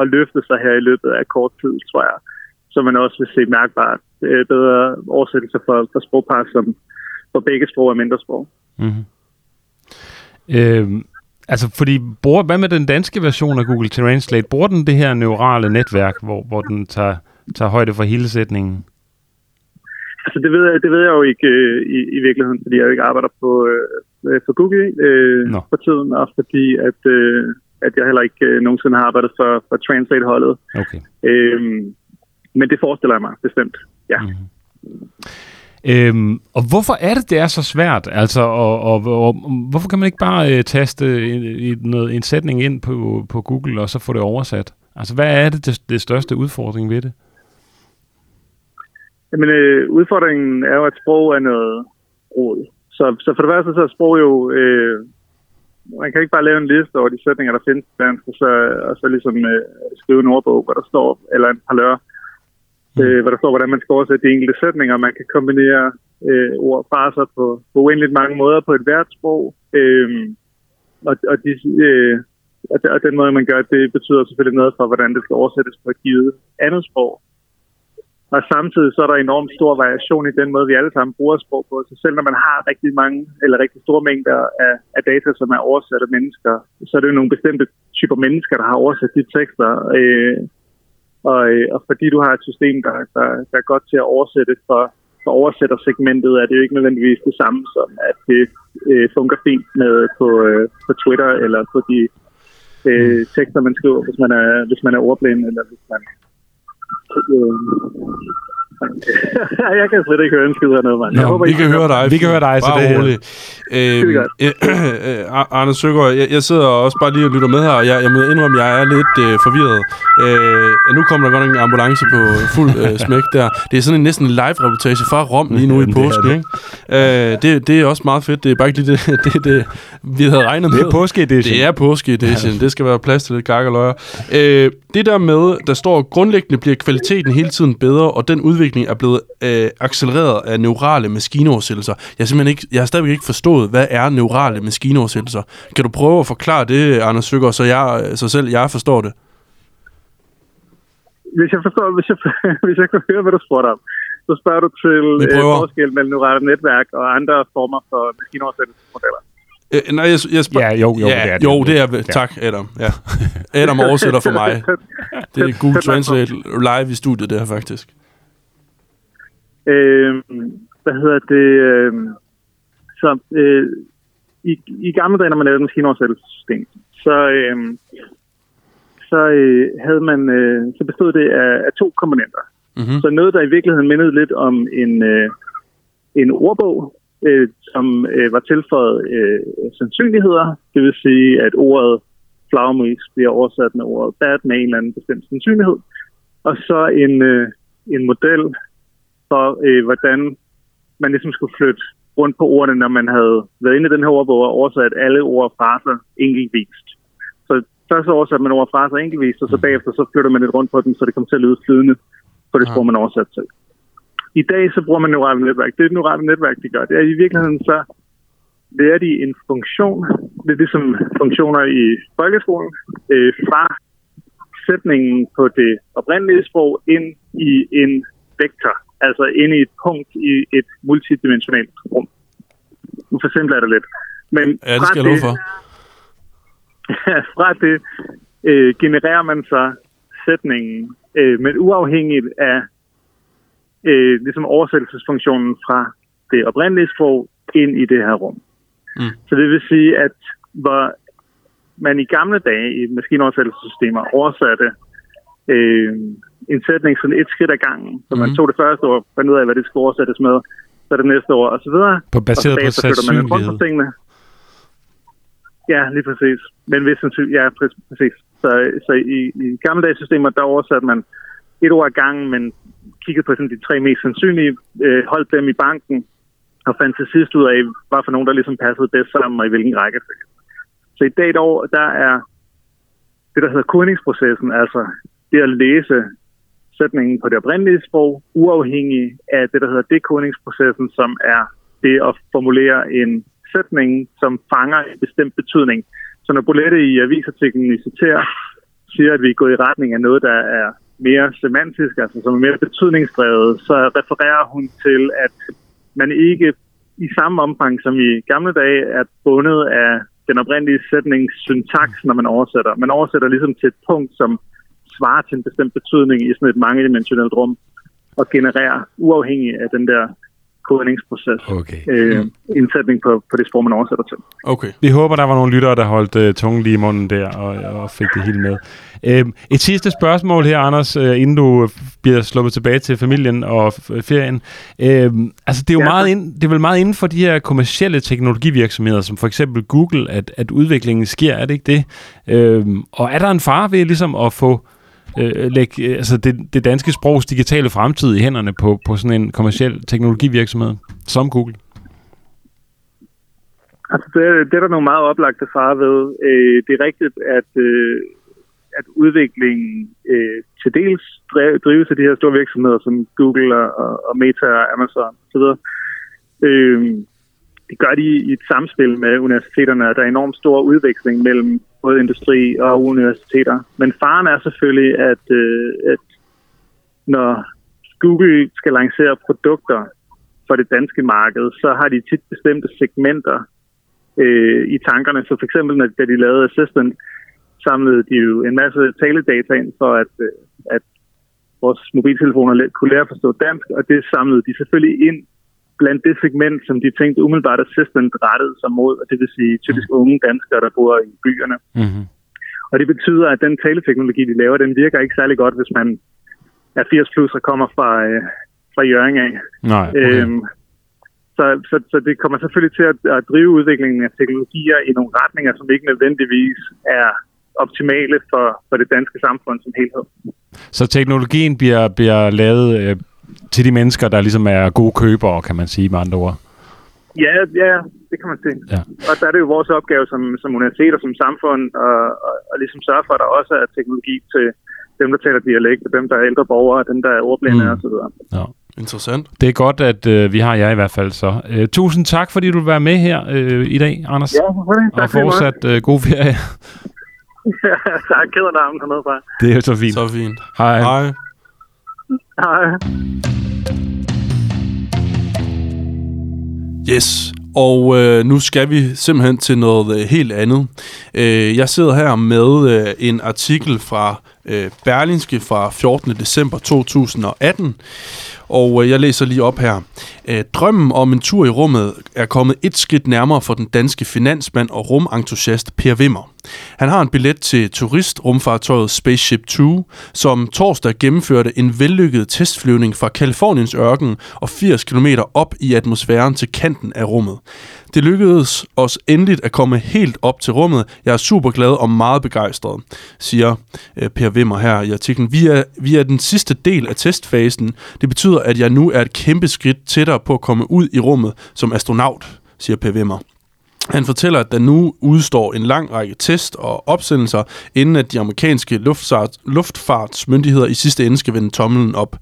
at løfte sig her i løbet af kort tid, tror jeg. Så man også vil se mærkbart øh, bedre oversættelser for, for sprogpar, som for begge sprog er mindre sprog. Mm-hmm. Øh, Altså, fordi bruger, hvad med den danske version af Google Translate? Bruger den det her neurale netværk, hvor, hvor den tager, tager højde for hele sætningen? Altså, det ved jeg, det ved jeg jo ikke øh, i, i virkeligheden, fordi jeg jo ikke arbejder på, øh, for Google øh, no. for tiden, og fordi at, øh, at jeg heller ikke øh, nogensinde har arbejdet for, for Translate-holdet. Okay. Øh, men det forestiller jeg mig bestemt, ja. Mm-hmm. Øhm, og hvorfor er det, det er så svært? Altså, og, og, og hvorfor kan man ikke bare øh, taste en, noget, en sætning ind på, på Google, og så få det oversat? Altså, hvad er det, det, det største udfordring ved det? Jamen, øh, udfordringen er jo, at sprog er noget råd. Så, så for det første så er sprog jo... Øh, man kan ikke bare lave en liste over de sætninger, der findes i dansk, og så, og så ligesom øh, skrive en ordbog, hvor der står, eller en parlør, mm. øh, hvor der står, hvordan man skal oversætte de enkelte sætninger. Man kan kombinere øh, ord og fraser på, på uendeligt mange måder på et hvert sprog. Øh, og, og, de, øh, og den måde, man gør det, betyder selvfølgelig noget for, hvordan det skal oversættes på et givet andet sprog. Og samtidig så er der enormt stor variation i den måde, vi alle sammen bruger sprog på. Så selv når man har rigtig mange, eller rigtig store mængder af, af data, som er oversat af mennesker, så er det jo nogle bestemte typer mennesker, der har oversat de tekster. Øh, og, øh, og fordi du har et system, der, der, der er godt til at oversætte for, for oversættersegmentet, er det jo ikke nødvendigvis det samme som, at det øh, fungerer fint med på, øh, på Twitter eller på de øh, tekster, man skriver, hvis man er, hvis man er ordblind, eller hvis man jeg kan slet ikke høre en skid af noget, mand. Nå, jeg håber, vi kan høre dig. Vi kan høre dig, så det er roligt. Øhm, øh, Arne Søgaard, jeg, jeg sidder også bare lige og lytter med her, og jeg, jeg må indrømme, jeg er lidt øh, forvirret. Øh, nu kommer der godt en ambulance på fuld øh, smæk der. Det er sådan en næsten live-reportage fra Rom lige nu i påsken, ikke? Øh, det, det er også meget fedt. Det er bare ikke lige det, det, det vi havde regnet med. Det er påske-edition. Det er påske-edition. Ja. Det skal være plads til lidt gak og løjer. Øh, det der med, der står, grundlæggende bliver kvaliteten hele tiden bedre, og den udvikling er blevet øh, accelereret af neurale maskinoversættelser. Jeg, simpelthen ikke, jeg har stadigvæk ikke forstået, hvad er neurale maskinoversættelser. Kan du prøve at forklare det, Anders Søger, så, jeg, så selv jeg forstår det? Hvis jeg forstår, hvis jeg, hvis jeg kan høre, hvad du spørger om, så spørger du til øh, forskel mellem neurale netværk og andre former for maskinoversættelsesmodeller. Øh, nej, jeg, jeg spørger... Ja, jo, jo, ja, det er det. Jo, det er... Ja. Tak, Adam. Ja. Adam oversætter for mig. Det er Google Translate live i studiet, det her faktisk. Øh, hvad hedder det? Øh, så øh, i, i gamle dage, når man lavede maskinoversættelsessystem, så, øh, så øh, havde man, øh, så bestod det af, af to komponenter. Mm-hmm. Så noget, der i virkeligheden mindede lidt om en, øh, en ordbog, øh, som øh, var tilføjet øh, sandsynligheder. Det vil sige, at ordet flagmus bliver oversat med ordet bad med en eller anden bestemt sandsynlighed. Og så en, øh, en model for, øh, hvordan man ligesom skulle flytte rundt på ordene, når man havde været inde i den her ordbog og oversat alle ord og fraser enkeltvist. Så først oversatte man ord og fraser enkeltvist, og så bagefter så flytter man lidt rundt på dem, så det kommer til at lyde flydende på det sprog, man oversat til. I dag så bruger man neurale netværk. Det neurale netværk, de gør, det er i virkeligheden så lærer de en funktion. Det er ligesom funktioner i folkeskolen. Øh, fra sætningen på det oprindelige sprog ind i en vektor. Altså ind i et punkt i et multidimensionalt rum. Nu forsimpler jeg det lidt. Men ja, det skal jeg love for. fra det øh, genererer man så sætningen, øh, men uafhængigt af øh, ligesom oversættelsesfunktionen fra det oprindelige sprog ind i det her rum. Mm. Så det vil sige, at hvor man i gamle dage i maskinoversættelsessystemer oversatte øh, en sætning sådan et skridt ad gangen. Så man Mhm. tog det første ord, fandt ud af, hvad det skulle oversættes med, så det næste ord, og så videre. På baseret og på så man på sandsynlighed. tingene. Ja, lige præcis. Men hvis sandsynlig, ja, præ- præcis. Så, så i, i gammeldags systemer, der oversatte man et ord ad gangen, men kiggede på sådan de tre mest sandsynlige, øh, holdt dem i banken, og fandt til sidst ud af, hvad for nogen, der ligesom passede bedst sammen, og i hvilken rækkefølge. Så i dag, der, der er det, der hedder kodningsprocessen, altså det at læse sætningen på det oprindelige sprog, uafhængig af det, der hedder dekodningsprocessen, som er det at formulere en sætning, som fanger en bestemt betydning. Så når Bolette i avisartiklen i citerer, siger, at vi er gået i retning af noget, der er mere semantisk, altså som er mere betydningsdrevet, så refererer hun til, at man ikke i samme omfang som i gamle dage er bundet af den oprindelige sætnings syntaks, når man oversætter. Man oversætter ligesom til et punkt, som svarer til en bestemt betydning i sådan et mangedimensionelt rum, og genererer uafhængig af den der kodningsproces Okay. øh, indsætning på, på det sprog, man oversætter til. Okay. Vi håber, der var nogle lyttere, der holdt øh, tungen lige i munden der og, og fik det hele med. Øhm, et sidste spørgsmål her, Anders, øh, inden du øh, bliver sluppet tilbage til familien og f- ferien. Øhm, altså, det er jo Ja. meget, ind, det er vel meget inden for de her kommercielle teknologivirksomheder, som for eksempel Google, at, at udviklingen sker, er det ikke det? Øhm, og er der en fare ved ligesom at få øh, lægge øh, altså det, det danske sprogs digitale fremtid i hænderne på, på sådan en kommerciel teknologivirksomhed som Google? Altså, det, det er der nogle meget oplagte far ved. Øh, det er rigtigt, at, øh, at udviklingen øh, til dels drives af de her store virksomheder som Google og, og, og Meta og Amazon osv. Øh, det gør de i et samspil med universiteterne, og der er enormt stor udveksling mellem både industri og universiteter. Men faren er selvfølgelig, at, øh, at når Google skal lancere produkter for det danske marked, så har de tit bestemte segmenter øh, i tankerne. Så for eksempel, når, da de lavede Assistant, samlede de jo en masse taledata ind for, at, øh, at vores mobiltelefoner kunne lære at forstå dansk, og det samlede de selvfølgelig ind blandt det segment, som de tænkte umiddelbart Assistant rettede sig mod, og det vil sige typisk unge danskere, der bor i byerne. Mm-hmm. Og det betyder, at den taleteknologi, de laver, den virker ikke særlig godt, hvis man er 80 plus og kommer fra, øh, fra Jørgen af. Nej, okay. Øhm, så, så, så det kommer selvfølgelig til at, at drive udviklingen af teknologier i nogle retninger, som ikke nødvendigvis er optimale for, for det danske samfund som helhed. Så teknologien bliver, bliver lavet øh, til de mennesker, der ligesom er gode købere, kan man sige med andre ord. Ja, ja, det kan man sige. Ja. Og der er det jo vores opgave som, som universiteter, som samfund, og, og, og ligesom sørge for, at der også er teknologi til dem, der taler dialekt, og dem, der er ældre borgere, og dem, der er ordblinde Mm. osv. Ja. Interessant. Det er godt, at øh, vi har jer i hvert fald så. Øh, tusind tak, fordi du vil være med her øh, i dag, Anders. Ja, selvfølgelig. og Tak morgen. fortsat øh, god ferie. tak, ked af navnet hernede fra. Det er så fint. Så fint. Hej. Hej. Hej. Yes, og øh, nu skal vi simpelthen til noget øh, helt andet. Øh, jeg sidder her med øh, en artikel fra øh, Berlinske fra 14. december 2018, og øh, jeg læser lige op her. Øh, drømmen om en tur i rummet er kommet et skridt nærmere for den danske finansmand og rumentusiast Per Wimmer. Han har en billet til turistrumfartøjet Spaceship 2, som torsdag gennemførte en vellykket testflyvning fra Kaliforniens ørken og 80 km op i atmosfæren til kanten af rummet. Det lykkedes os endeligt at komme helt op til rummet. Jeg er super glad og meget begejstret, siger øh, Per Wimmer her i artiklen. Vi er, vi er den sidste del af testfasen. Det betyder, at jeg nu er et kæmpe skridt tættere på at komme ud i rummet som astronaut, siger Per Wimmer. Han fortæller, at der nu udstår en lang række test og opsendelser, inden at de amerikanske luftfartsmyndigheder i sidste ende skal vende tommelen op.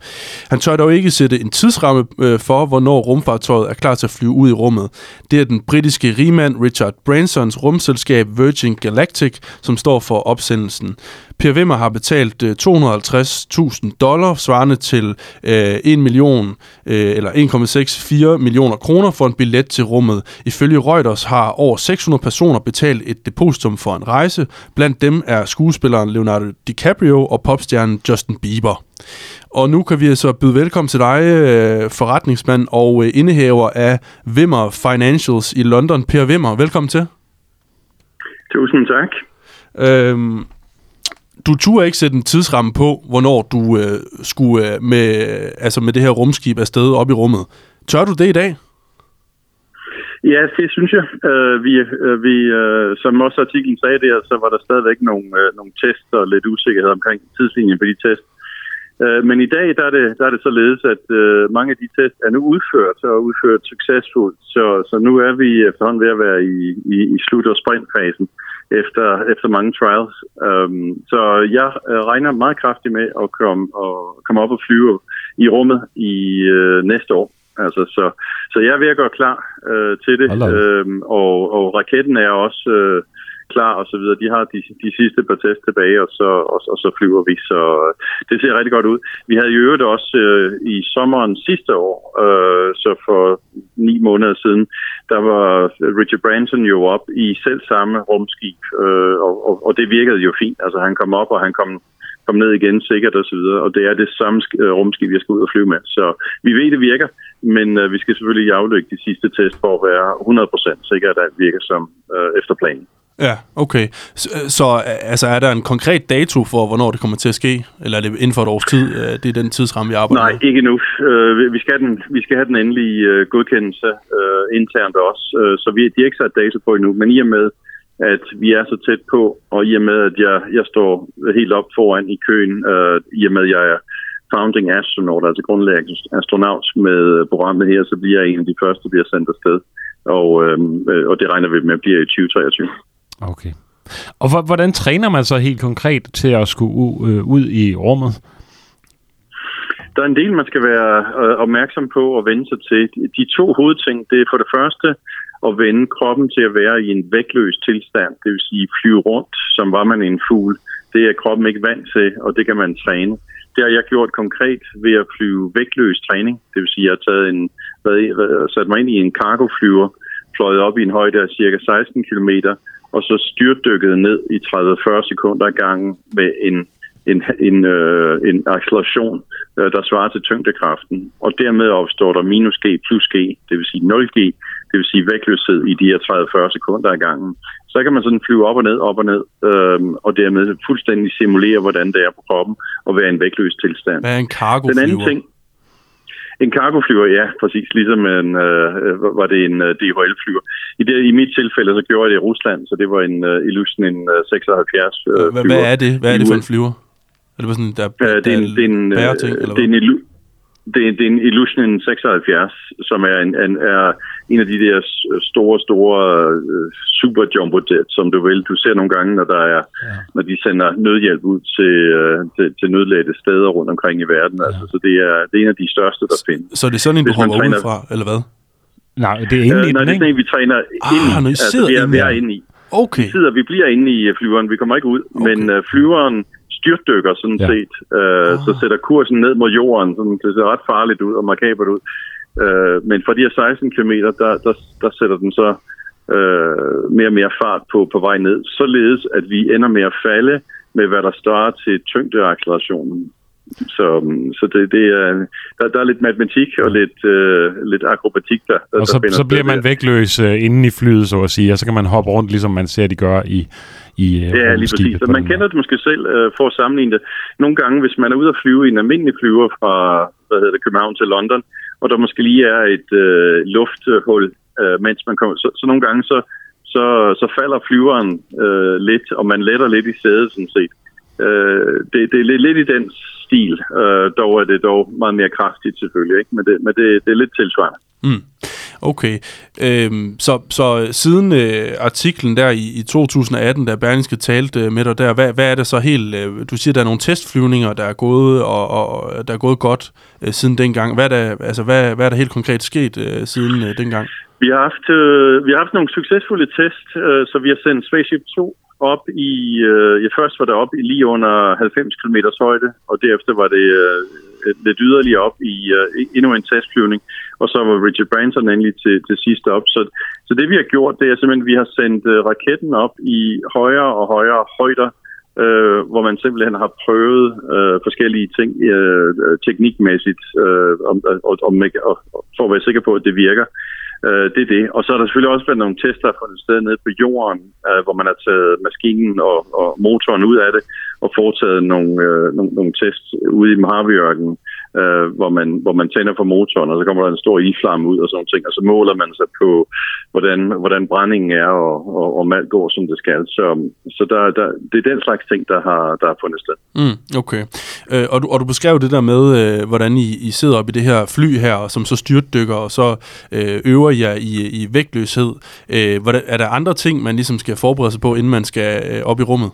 Han tør dog ikke sætte en tidsramme øh, for, hvornår rumfartøjet er klar til at flyve ud i rummet. Det er den britiske rigmand Richard Bransons rumselskab Virgin Galactic, som står for opsendelsen. Per Wimmer har betalt øh, 250.000 dollar, svarende til øh, 1 million øh, eller 1,64 millioner kroner for en billet til rummet. Ifølge Reuters har over 600 personer betalt et depositum for en rejse. Blandt dem er skuespilleren Leonardo DiCaprio og popstjernen Justin Bieber. Og nu kan vi altså byde velkommen til dig, øh, forretningsmand og øh, indehaver af Wimmer Financials i London. Per Wimmer, velkommen til. Tusind tak. Øhm, du turde ikke sætte en tidsramme på, hvornår du øh, skulle øh, med, altså med det her rumskib afsted op i rummet. Tør du det i dag? Ja, det synes jeg. Øh, vi, øh, vi, øh, som også artiklen sagde der, så var der stadigvæk nogle, øh, nogle tests og lidt usikkerhed omkring tidslinjen på de tests. Øh, men i dag der er, det, der er det således, at øh, mange af de tests er nu udført og udført succesfuldt. Så, så nu er vi efterhånden ved at være i, i, i slut- og sprintfasen efter, efter mange trials. Um, så jeg uh, regner meget kraftigt med at komme, og komme op og flyve i rummet i uh, næste år. Altså, så, så jeg er ved at gøre klar øh, til det, øhm, og, og raketten er også øh, klar og så videre. De har de, de sidste par tests tilbage, og så, og, og så flyver vi, så øh, det ser rigtig godt ud. Vi havde i øvrigt også øh, i sommeren sidste år, øh, så for ni måneder siden, der var Richard Branson jo op i selv samme rumskib, øh, og, og, og det virkede jo fint. Altså han kom op, og han kom kom ned igen sikkert osv., og, og det er det samme øh, rumskib, jeg skal ud og flyve med. Så vi ved, det virker, men øh, vi skal selvfølgelig aflægge de sidste test for at være 100% sikker, at alt virker som øh, efter planen. Ja, okay. Så, så altså, er der en konkret dato for, hvornår det kommer til at ske? Eller er det inden for et års tid? Det er den tidsramme, vi arbejder Nej, med? ikke nu. Øh, vi, skal have den, vi skal have den endelige øh, godkendelse øh, internt også, øh, så vi, de er ikke sat dato på endnu. Men i og med, at vi er så tæt på, og i og med, at jeg, jeg står helt op foran i køen, øh, i og med, at jeg er founding astronaut, altså grundlæggende astronaut med programmet her, så bliver jeg en af de første, der bliver sendt afsted. Og, øh, og det regner vi med bliver i 2023. Okay. Og hvordan træner man så helt konkret til at skulle øh, ud i rummet? Der er en del, man skal være øh, opmærksom på og vende sig til. De to hovedting, det er for det første at vende kroppen til at være i en vægtløs tilstand, det vil sige flyve rundt, som var man en fugl. Det er kroppen ikke vant til, og det kan man træne. Det har jeg gjort konkret ved at flyve vægtløs træning. Det vil sige, at jeg har taget en, sat mig ind i en cargoflyver, fløjet op i en højde af cirka 16 km, og så styrtdykket ned i 30-40 sekunder gangen med en, en, en, øh, en acceleration, øh, der svarer til tyngdekraften. Og dermed opstår der minus G plus G, det vil sige 0 G, det vil sige vægtløshed i de her 30-40 sekunder ad gangen så kan man sådan flyve op og ned, op og ned, øhm, og dermed fuldstændig simulere, hvordan det er på kroppen, og være en vægtløs tilstand. Hvad er en cargoflyver? Den anden ting, en cargoflyver, ja, præcis. Ligesom en, øh, var det en øh, DHL-flyver. I, det, I mit tilfælde, så gjorde jeg det i Rusland, så det var en uh, Illusion en uh, 76 uh, flyver. Hvad er det? Hvad er det for en flyver? Er det sådan, der, uh, det er en, det er en, bæreting, eller det er en, det, det er en Illusion 76, som er en, en, er en af de der store, store uh, super jumbo jet, som du vil. Du ser nogle gange, når, der er, ja. når de sender nødhjælp ud til, uh, til, til nødlægte steder rundt omkring i verden. Ja. Altså, så det er, det er en af de største, der findes. Så det er sådan en, du hopper træner... fra, eller hvad? Nej, det er inde uh, i nej, den, det er sådan en, vi træner ah, ind i. I altså, vi er, vi er inde i. Okay. Vi, sidder, vi bliver inde i flyveren, vi kommer ikke ud, okay. men uh, flyveren styrtdykker sådan ja. set, øh, oh. så sætter kursen ned mod jorden, så det ser ret farligt ud og markabert ud. Øh, men for de her 16 km, der, der, der sætter den så øh, mere og mere fart på, på vej ned, således at vi ender med at falde med, hvad der står til tyngdeaccelerationen. Så, så det, det er, der, der er lidt matematik og lidt, øh, lidt akrobatik der. der og så, der så bliver man vægtløs øh, inden i flyet, så at sige, og så kan man hoppe rundt, ligesom man ser, de gør i, i øh, Ja, lige præcis. Så man kender det måske selv øh, for at sammenligne det. Nogle gange, hvis man er ude at flyve i en almindelig flyver fra hvad hedder det, København til London, og der måske lige er et øh, lufthul, øh, mens man kommer, så, så nogle gange så, så, så falder flyveren øh, lidt, og man letter lidt i sædet, sådan set. Øh, det, det er lidt, lidt i den stil, øh, dog er det dog meget mere kraftigt selvfølgelig, ikke? men, det, men det, det er lidt tilsvarende. Mm. Okay, øhm, så, så siden øh, artiklen der i, i 2018, da Berlingske talte øh, med dig der, hvad, hvad er det så helt, øh, du siger, der er nogle testflyvninger, der er gået, og, og der er gået godt øh, siden dengang. Hvad er, der, altså, hvad, hvad er der helt konkret sket øh, siden øh, dengang? Vi har haft, øh, vi har haft nogle succesfulde test, øh, så vi har sendt Spaceship 2 op i, øh, ja, først var det op i lige under 90 km højde, og derefter var det øh, Øh, lidt yderligere op i øh, endnu en testflyvning, og så var Richard Branson endelig til, til sidst op. Så, så det vi har gjort, det er simpelthen, at vi har sendt øh, raketten op i højere og højere højder, øh, hvor man simpelthen har prøvet øh, forskellige ting øh, teknikmæssigt, øh, om, og, om, og, for at være sikker på, at det virker. Øh, det er det. Og så har der selvfølgelig også været nogle tester fra et sted nede på jorden, øh, hvor man har taget maskinen og, og motoren ud af det og foretaget nogle, øh, nogle, nogle tests ude i Mojave-ørkenen, øh, hvor, man, hvor man tænder for motoren, og så kommer der en stor iflamme ud og sådan ting, og så måler man sig på, hvordan, hvordan brændingen er, og, og, og alt går, som det skal. Så, så der, der, det er den slags ting, der har, der har fundet sted. Mm, okay. Øh, og, du, og du beskrev det der med, øh, hvordan I, I sidder op i det her fly her, som så styrtdykker, og så øh, øver jer i, i vægtløshed. Øh, hvordan, er der andre ting, man ligesom skal forberede sig på, inden man skal øh, op i rummet?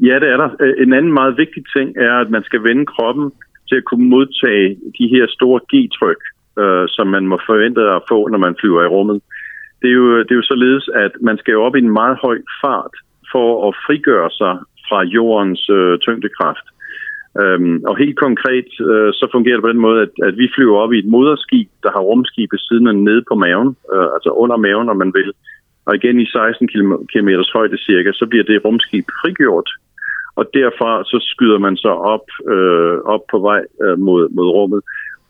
Ja, det er der. Øh, en anden meget vigtig ting er, at man skal vende kroppen til at kunne modtage de her store G-tryk, øh, som man må forvente at få, når man flyver i rummet. Det er, jo, det er jo således, at man skal op i en meget høj fart for at frigøre sig fra jordens øh, tyngdekraft. Øhm, og helt konkret, øh, så fungerer det på den måde, at, at vi flyver op i et moderskib, der har rumskibet siden og nede på maven, øh, altså under maven, om man vil. Og igen i 16 km højde cirka, så bliver det rumskib frigjort og derfra så skyder man så op, øh, op på vej øh, mod, mod rummet.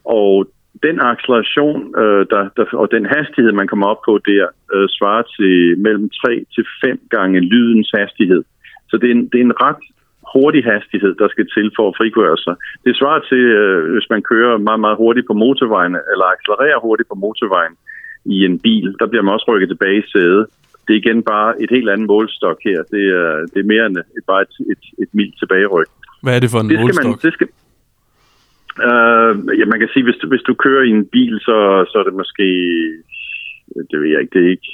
Og den acceleration øh, der, der, og den hastighed, man kommer op på der, øh, svarer til mellem 3 til 5 gange lydens hastighed. Så det er, en, det er en ret hurtig hastighed, der skal til for at frigøre sig. Det svarer til, øh, hvis man kører meget, meget hurtigt på motorvejen, eller accelererer hurtigt på motorvejen i en bil, der bliver man også rykket tilbage i sædet det er igen bare et helt andet målstok her. Det er, det er mere end et, bare et, et, et mildt tilbageryk. Hvad er det for en det målstok? Man, det skal, uh, ja, man kan sige, hvis du, hvis du kører i en bil, så, så er det måske... Det ved jeg ikke, det er ikke...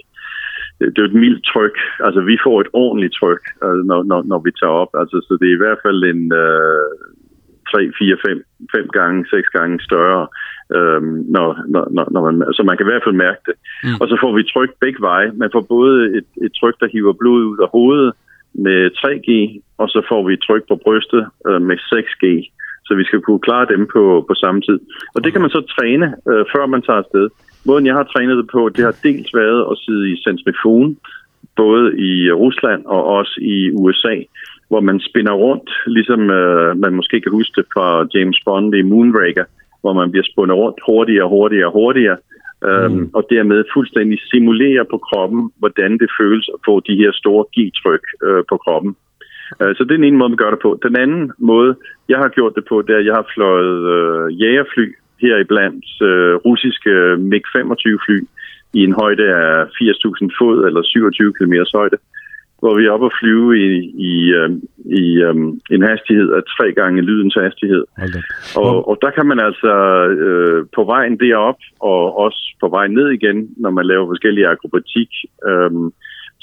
Det er et mildt tryk. Altså, vi får et ordentligt tryk, altså, når, når, når vi tager op. Altså, så det er i hvert fald en uh, 3, 4, 5, 5 gange, 6 gange større øhm, når, når, når, man, så man kan i hvert fald mærke det. Mm. Og så får vi tryk begge veje. Man får både et, et tryk, der hiver blod ud af hovedet med 3G, og så får vi tryk på brystet øh, med 6G. Så vi skal kunne klare dem på, på samme tid. Og det kan man så træne, øh, før man tager afsted. Måden, jeg har trænet det på, det har dels været at sidde i centrifuguen, både i Rusland og også i USA, hvor man spinder rundt, ligesom øh, man måske kan huske det fra James Bond i Moonraker, hvor man bliver spundet rundt hurtigere og hurtigere og hurtigere, øhm, mm. og dermed fuldstændig simulere på kroppen, hvordan det føles at få de her store G-tryk øh, på kroppen. Øh, så det er den ene måde, man gør det på. Den anden måde, jeg har gjort det på, det er, at jeg har fløjet øh, jægerfly her i blandt øh, russiske MiG-25-fly i en højde af 80.000 fod eller 27 km højde hvor vi er oppe og flyve i, i, øh, i um, en hastighed af tre gange lydens hastighed. Og, og der kan man altså øh, på vejen derop og også på vej ned igen, når man laver forskellige akrobatik, øh,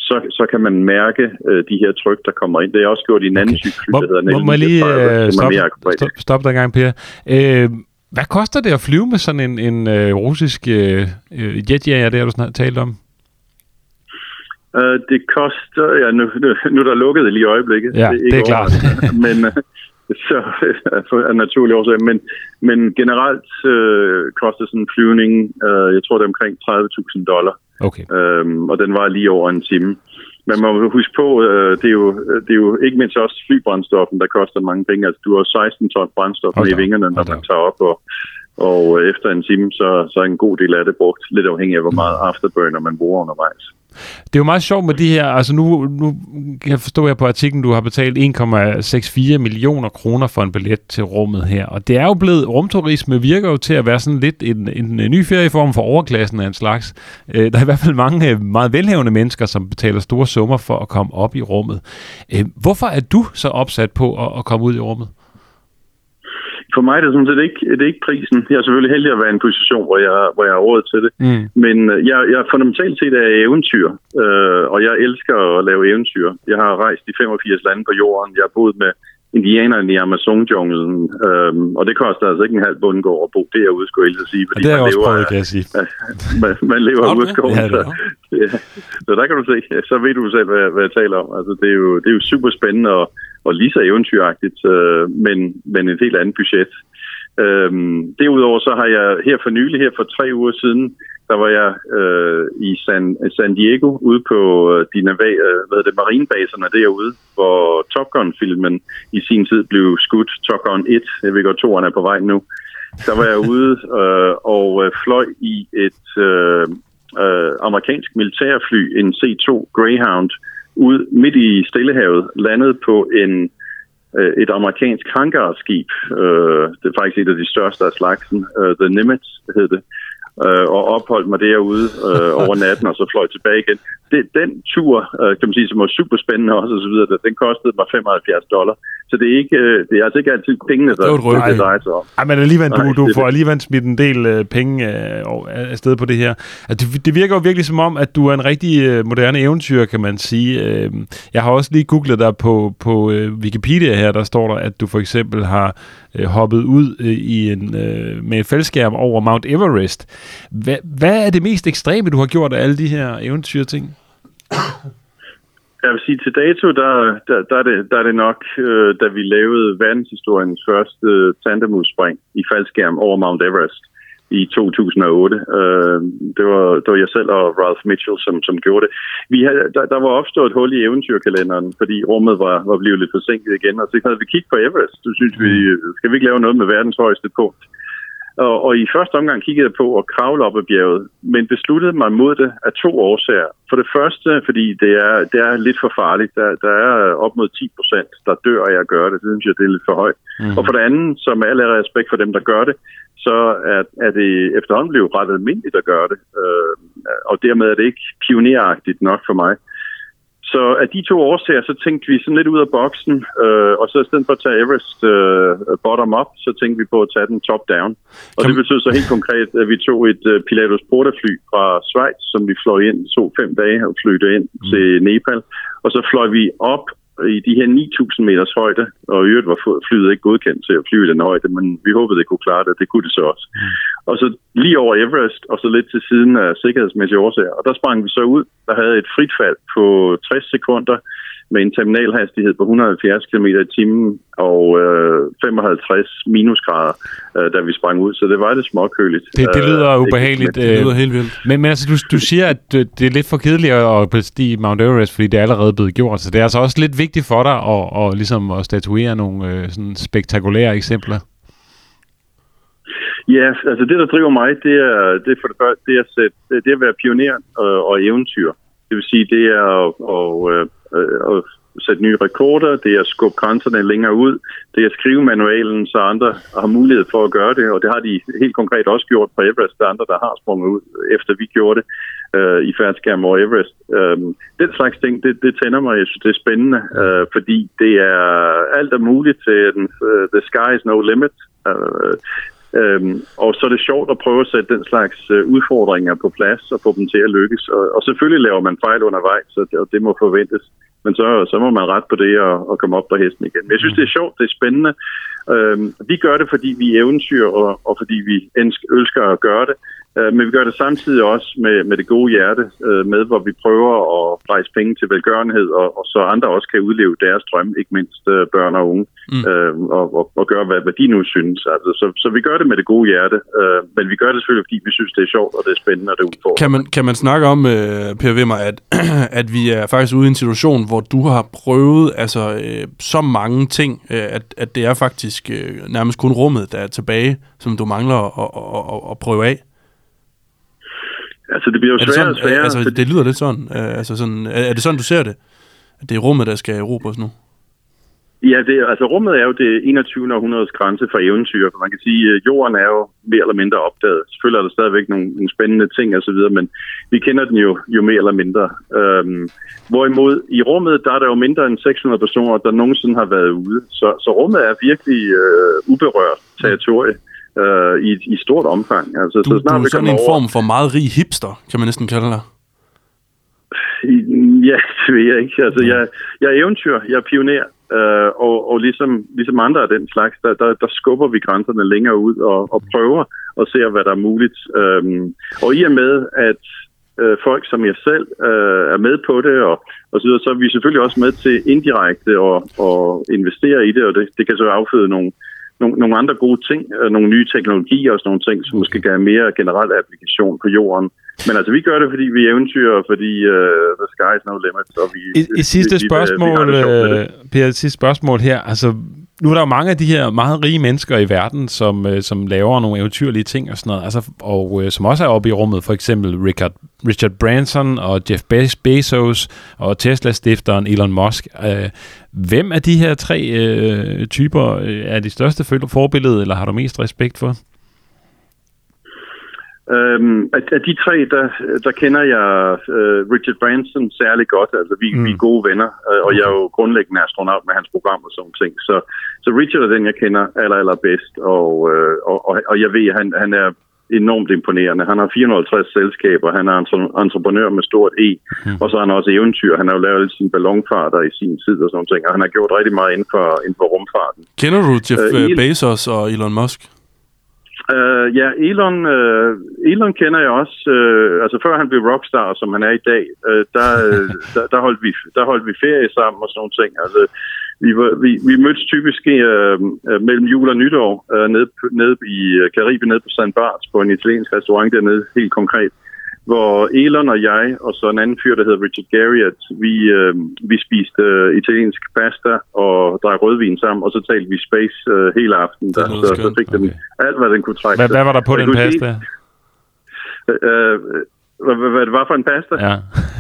så, så kan man mærke øh, de her tryk, der kommer ind. Det er også gjort i en anden okay. må, der hedder Må, må jeg lige øh, stoppe stop, stop dig en gang, Per? Øh, hvad koster det at flyve med sådan en, en øh, russisk øh, øh jetjager, det har du snart talt om? Uh, det koster, ja, nu, nu, nu er der lukket lige i øjeblikket. Ja, det er, ikke det er klart. men, uh, så af naturlige årsager. Men, men generelt uh, koster sådan en flyvning, uh, jeg tror det er omkring 30.000 dollar. Okay. Um, og den var lige over en time. Men man må huske på, uh, det, er jo, det er jo ikke mindst også flybrændstoffen, der koster mange penge. Altså du har 16 ton brændstof med i vingerne, når man tager op, og, og efter en time, så, så er en god del af det brugt, lidt afhængig af, hvor meget afterburner man bruger undervejs. Det er jo meget sjovt med de her, altså nu, nu kan jeg forstå her på artiklen, du har betalt 1,64 millioner kroner for en billet til rummet her, og det er jo blevet, rumturisme virker jo til at være sådan lidt en, en, en ny ferieform for overklassen af en slags. Øh, der er i hvert fald mange øh, meget velhavende mennesker, som betaler store summer for at komme op i rummet. Øh, hvorfor er du så opsat på at, at komme ud i rummet? For mig er det sådan set ikke, det er ikke prisen. Jeg er selvfølgelig heldig at være i en position, hvor jeg, hvor jeg har råd til det. Mm. Men øh, jeg, jeg fundamentalt set er eventyr, øh, og jeg elsker at lave eventyr. Jeg har rejst i 85 lande på jorden. Jeg har boet med indianerne i Amazon-junglen, øhm, og det koster altså ikke en halv bundgård at bo derude, skulle jeg sige. Fordi det er man også lever, prøvet, kan jeg sige. man, man lever ude af skoven, ja, så, ja. så der kan du se, så ved du selv, hvad, hvad jeg taler om. Altså, det, er jo, det er jo super spændende, og og lige så eventyragtigt, øh, men, men et helt andet budget. Øhm, derudover så har jeg her for nylig, her for tre uger siden, der var jeg øh, i San, San Diego ude på øh, de øh, hvad det, marinebaserne derude, hvor Top Gun-filmen i sin tid blev skudt. Top Gun 1, jeg ved godt, toeren er på vej nu. der var jeg ude øh, og øh, fløj i et øh, øh, amerikansk militærfly, en C-2 Greyhound, ud midt i Stillehavet, landet på en øh, et amerikansk hangarskib. Øh, det er faktisk et af de største af slagsen. Øh, The Nimitz hed det øh, og opholdt mig derude øh, over natten, og så fløj tilbage igen. Det, den tur, øh, kan man sige, som var super spændende også, og så videre, den kostede mig 75 dollar. Så det er, ikke, øh, det er altså ikke altid pengene, der Det et det drejer sig om. Ej, men alligevel, du, du får alligevel smidt en del øh, penge øh, afsted på det her. Altså, det, det virker jo virkelig som om, at du er en rigtig øh, moderne eventyr, kan man sige. Øh, jeg har også lige googlet dig på, på øh, Wikipedia her, der står der, at du for eksempel har øh, hoppet ud øh, i en, øh, med en fældskærm over Mount Everest. Hva, hvad er det mest ekstreme, du har gjort af alle de her eventyrting? Jeg vil sige, til dato, der, der, der, er, det, der er det nok, øh, da vi lavede verdenshistoriens første øh, tandemudspring i faldskærm over Mount Everest i 2008. Øh, det, var, det var jeg selv og Ralph Mitchell, som, som gjorde det. Vi havde, der, der var opstået et hul i eventyrkalenderen, fordi rummet var, var blevet lidt forsinket igen, og så havde vi kigget på Everest. Så synes vi, skal vi ikke lave noget med verdens højeste punkt? Og, og i første omgang kiggede jeg på at kravle op ad bjerget, men besluttede mig mod det af to årsager. For det første, fordi det er, det er lidt for farligt. Der, der er op mod 10 procent, der dør af at gøre det. Det synes jeg, det er lidt for højt. Mm. Og for det andet, som alle respekt for dem, der gør det, så er, er det efterhånden blevet ret almindeligt at gøre det. Øh, og dermed er det ikke pioneragtigt nok for mig. Så af de to årsager, så tænkte vi sådan lidt ud af boksen, øh, og så i stedet for at tage Everest øh, bottom up, så tænkte vi på at tage den top down. Og Kan det betød så helt konkret, at vi tog et øh, Pilatus Porterfly fra Schweiz, som vi fløj ind, så fem dage og fløj det ind mm. til Nepal. Og så fløj vi op i de her 9.000 meters højde, og i øvrigt var flyet ikke godkendt til at flyve i den højde, men vi håbede, det kunne klare det, det kunne det så også. Mm. Og så lige over Everest, og så lidt til siden af sikkerhedsmæssige årsager, og der sprang vi så ud, der havde et frit fald på 60 sekunder, med en terminalhastighed på 170 km i timen og øh, 55 minusgrader, øh, da vi sprang ud. Så det var lidt småkøligt. Det, det lyder Øh, ubehageligt. ikke- Det lyder helt vildt. Men, men altså, du, du siger, at øh, det er lidt for kedeligt at bestige Mount Everest, fordi det er allerede blevet gjort. Så det er altså også lidt vigtigt for dig at, at, ligesom at statuere nogle øh, sådan spektakulære eksempler. Ja, altså det, der driver mig, det er, det er for det første, det er at, sætte, det er at være pioner og, og eventyr. Det vil sige, det er at, at, at, øh, øh, at sætte nye rekorder, det er at skubbe grænserne længere ud, det er at skrive manualen, så andre har mulighed for at gøre det, og det har de helt konkret også gjort på Everest. Der er andre, der har sprunget ud, efter vi gjorde det øh, i færdskærm over Everest. Øhm, den slags ting, det, det tænder mig. Jeg synes, det er spændende, øh, fordi det er alt er muligt til den, uh, the sky is no limit. Øh, Øhm, og så er det sjovt at prøve at sætte den slags øh, udfordringer på plads og få dem til at lykkes. Og, og selvfølgelig laver man fejl undervejs, så det, og det må forventes. Men så, så må man ret på det og, og komme op på hesten igen. Men jeg synes, det er sjovt, det er spændende. Øhm, vi gør det, fordi vi er eventyr, og, og fordi vi ønsker at gøre det. Øh, men vi gør det samtidig også med, med det gode hjerte øh, med, hvor vi prøver at rejse penge til velgørenhed, og, og så andre også kan udleve deres drøm, ikke mindst øh, børn og unge, mm. øh, og, og, og gøre, hvad, hvad de nu synes. Altså, så, så vi gør det med det gode hjerte, øh, men vi gør det selvfølgelig, fordi vi synes, det er sjovt, og det er spændende, og det er udfordrende. Kan man, kan man snakke om, øh, Per Wimmer, at, at vi er faktisk ude i en situation, hvor du har prøvet altså, øh, så mange ting, øh, at, at det er faktisk øh, nærmest kun rummet, der er tilbage, som du mangler at, at, at, at prøve af? Altså, det bliver jo Er sværere og sværere. altså, fordi- det lyder lidt sådan. Øh, altså sådan er, er det sådan, du ser det? At det er rummet, der skal erobre os nu? Ja, det, altså rummet er jo det 21. århundredes grænse for eventyr. For man kan sige, at jorden er jo mere eller mindre opdaget. Selvfølgelig er der stadigvæk nogle, nogle spændende ting osv., men vi kender den jo, jo mere eller mindre. Øhm, hvorimod i rummet, der er der jo mindre end 600 personer, der nogensinde har været ude. Så, så rummet er virkelig øh, uberørt territorie øh, i, i stort omfang. Altså, Du, så du snart er vi sådan en over- form for meget rig hipster, kan man næsten kalde dig. Ja, det ved jeg ikke. Altså, jeg, jeg er eventyr, jeg er pioner, øh, og, og ligesom, ligesom andre af den slags, der, der, der skubber vi grænserne længere ud og, og prøver at se, hvad der er muligt. Øh, og i og med, at øh, folk som jeg selv øh, er med på det, og, og så, videre, så er vi selvfølgelig også med til indirekte at, og investere i det, og det, det kan så afføde nogle, nogle, nogle andre gode ting, øh, nogle nye teknologier og sådan nogle ting, som måske kan have mere generel applikation på jorden. Men altså, vi gør det, fordi vi er eventyr, og fordi uh, the sky is no limit. Og vi, Et, et sidste vi, vi, vi, spørgsmål, vi med det. øh, Per, et sidste spørgsmål her. Altså, nu er der jo mange af de her meget rige mennesker i verden, som, øh, som laver nogle eventyrlige ting og sådan noget, altså, og øh, som også er oppe i rummet, for eksempel Richard, Richard Branson og Jeff Bezos og Tesla-stifteren Elon Musk. Øh, hvem af de her tre øh, typer øh, er de største forbillede, eller har du mest respekt for? Øhm, af, af de tre, der, der kender jeg uh, Richard Branson særlig godt. Altså, vi, mm. vi er gode venner, uh, og jeg er jo grundlæggende astronaut med hans program og sådan ting. Så, så Richard er den, jeg kender aller, aller bedst, og, uh, og, og, og jeg ved, at han, han er enormt imponerende. Han har 450 selskaber, han er entreprenør med stort E, mm. og så er han også eventyr. Han har jo lavet alle sine ballonfarter i sin tid og sådan ting, og han har gjort rigtig meget inden for, inden for rumfarten. Kender du Jeff uh, Bezos og Elon Musk? Uh, ja, Elon, uh, Elon kender jeg også. Uh, altså før han blev rockstar, som han er i dag, uh, der, der, der, holdt vi, der holdt vi ferie sammen og sådan nogle ting. Altså, vi, var, vi, vi mødtes typisk uh, mellem jul og nytår uh, nede, nede i Karibien, nede på St. Barts, på en italiensk restaurant dernede, helt konkret hvor Elon og jeg, og så en anden fyr, der hedder Richard Garriott, vi, øh, vi spiste øh, italiensk pasta og drak rødvin sammen, og så talte vi space øh, hele aftenen. Der, så, så fik den okay. alt, hvad den kunne trække. Hvad, hvad var der på den pasta? Øh, hvad, hvad, det var for en pasta? Ja.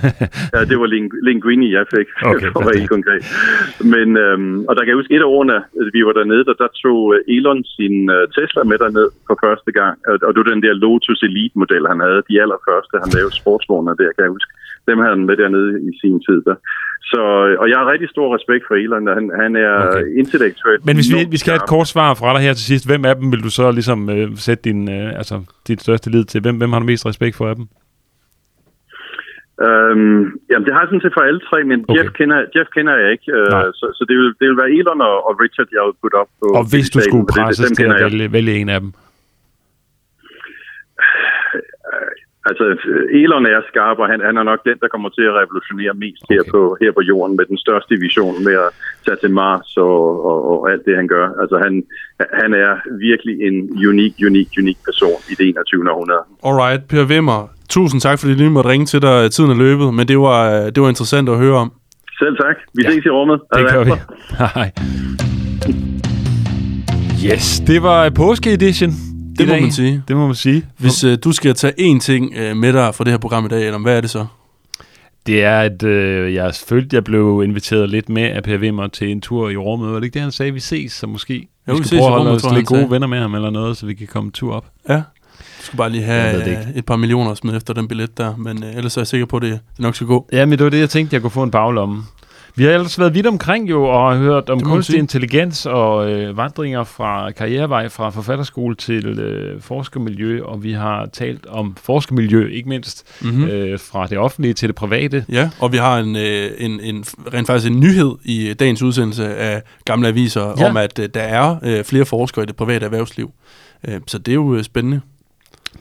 ja, det var ling, linguini, jeg fik, okay, for at være helt konkret. Men, øhm, og der kan jeg huske, et af årene, vi var dernede, der, der tog øh, Elon sin uh, Tesla med derned for første gang. Og, og det var den der Lotus Elite-model, han havde. De allerførste, han lavede sportsvogner der, kan jeg huske. Dem havde han med dernede i sin tid. Der. Så, og jeg har rigtig stor respekt for Elon. Han, han er okay. intellektuelt. Men hvis vi, vi skal have et kort svar fra dig her til sidst. Hvem af dem vil du så ligesom øh, sætte din, øh, altså, dit største lid til? Hvem, hvem har du mest respekt for af dem? Øhm, jamen, det har jeg sådan set for alle tre, men okay. Jeff, kender, Jeff kender jeg ikke. Øh, så, så det, vil, det vil være Elon og, og Richard, jeg vil putte op på. Og hvis du skulle presses til at vælge, vælge en af dem? Altså, Elon er skarp, og han, han er nok den, der kommer til at revolutionere mest okay. her, på, her på jorden med den største vision med at tage til Mars og, og, og alt det, han gør. Altså, han, han er virkelig en unik, unik, unik person i det 21. århundrede. Alright, Per Wimmer, Tusind tak, fordi du lige måtte ringe til dig. Tiden er løbet, men det var, det var interessant at høre om. Selv tak. Vi ja. ses i rummet. Det gør vi. Hej. Yes, det var påske-edition. Det må dag. man sige. Det må man sige. Hvis uh, du skal tage én ting uh, med dig fra det her program i dag, eller hvad er det så? Det er, at øh, jeg følte, jeg blev inviteret lidt med af Per Wimmer til en tur i rummet. Var det ikke det, han sagde, vi ses? Så måske jo, vi skal vi prøve at holde os lidt gode venner med ham eller noget, så vi kan komme en tur op. Ja, du skal bare lige have det et par millioner smidt efter den billet der, men øh, ellers er jeg sikker på, at det, det nok skal gå. Ja, men det var det, jeg tænkte, jeg kunne få en baglomme. Vi har ellers været vidt omkring jo, og hørt om kunstig intelligens og øh, vandringer fra karrierevej fra forfatterskole til øh, forskermiljø, og vi har talt om forskermiljø, ikke mindst mm-hmm. øh, fra det offentlige til det private. Ja, og vi har en, øh, en, en rent faktisk en nyhed i dagens udsendelse af Gamle Aviser, ja. om at øh, der er øh, flere forskere i det private erhvervsliv. Øh, så det er jo øh, spændende.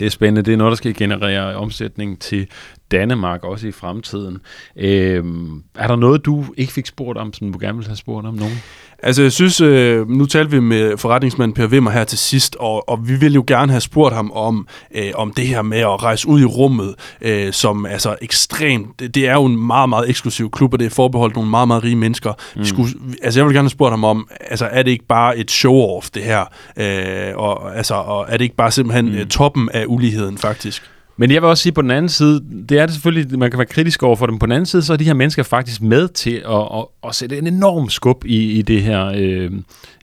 Det er spændende. Det er noget, der skal generere omsætning til Danemark også i fremtiden. Øhm, er der noget, du ikke fik spurgt om, som du gerne ville have spurgt om nogen? Altså, jeg synes, øh, nu talte vi med forretningsmanden Per Wimmer her til sidst, og, og vi ville jo gerne have spurgt ham om, øh, om det her med at rejse ud i rummet, øh, som altså ekstremt, det, det er jo en meget, meget eksklusiv klub, og det er forbeholdt nogle meget, meget rige mennesker. Mm. Vi skulle, altså, jeg vil gerne have spurgt ham om, altså, er det ikke bare et show-off, det her? Øh, og, altså, og er det ikke bare simpelthen mm. Øh, toppen af uligheden, faktisk? Men jeg vil også sige på den anden side, det er det selvfølgelig, man kan være kritisk over for dem. På den anden side, så er de her mennesker faktisk med til at, at, at sætte en enorm skub i, i det her øh,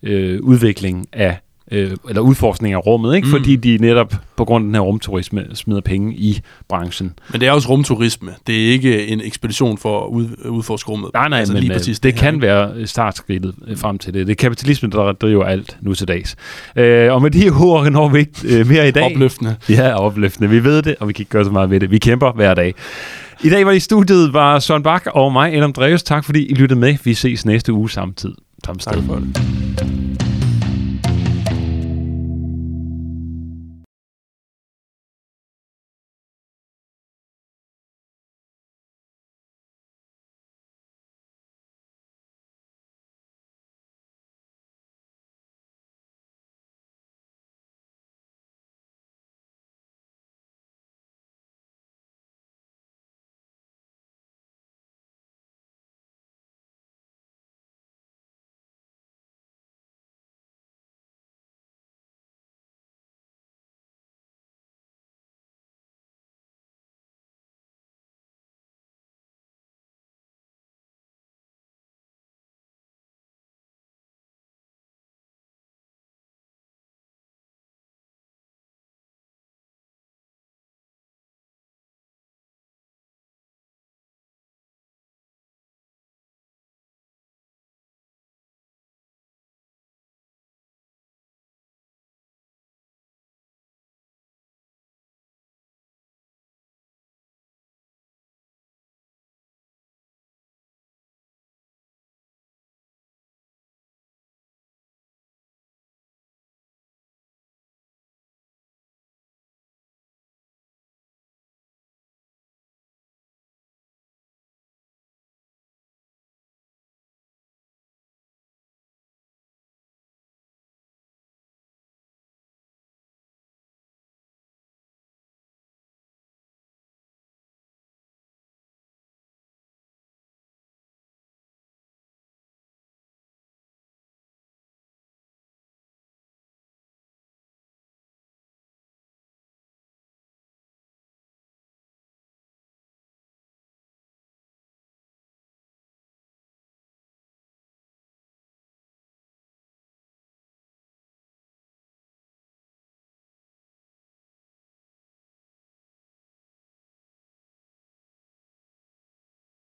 øh, udvikling af øh, eller udforskning af rummet, ikke? Mm. fordi de netop på grund af den her rumturisme smider penge i branchen. Men det er også rumturisme. Det er ikke en ekspedition for at ud, udforske rummet. Nej, nej, altså, men lige øh, præcis det, det kan være startskridtet øh, frem til det. Det er kapitalismen, der driver alt nu til dags. Øh, og med de ord når vi ikke øh, mere i dag. opløftende. Ja, opløftende. Vi ved det, og vi kan ikke gøre så meget ved det. Vi kæmper hver dag. I dag var i studiet var Søren Bak og mig, Adam Dreves. Tak fordi I lyttede med. Vi ses næste uge samtidig. Tak for det.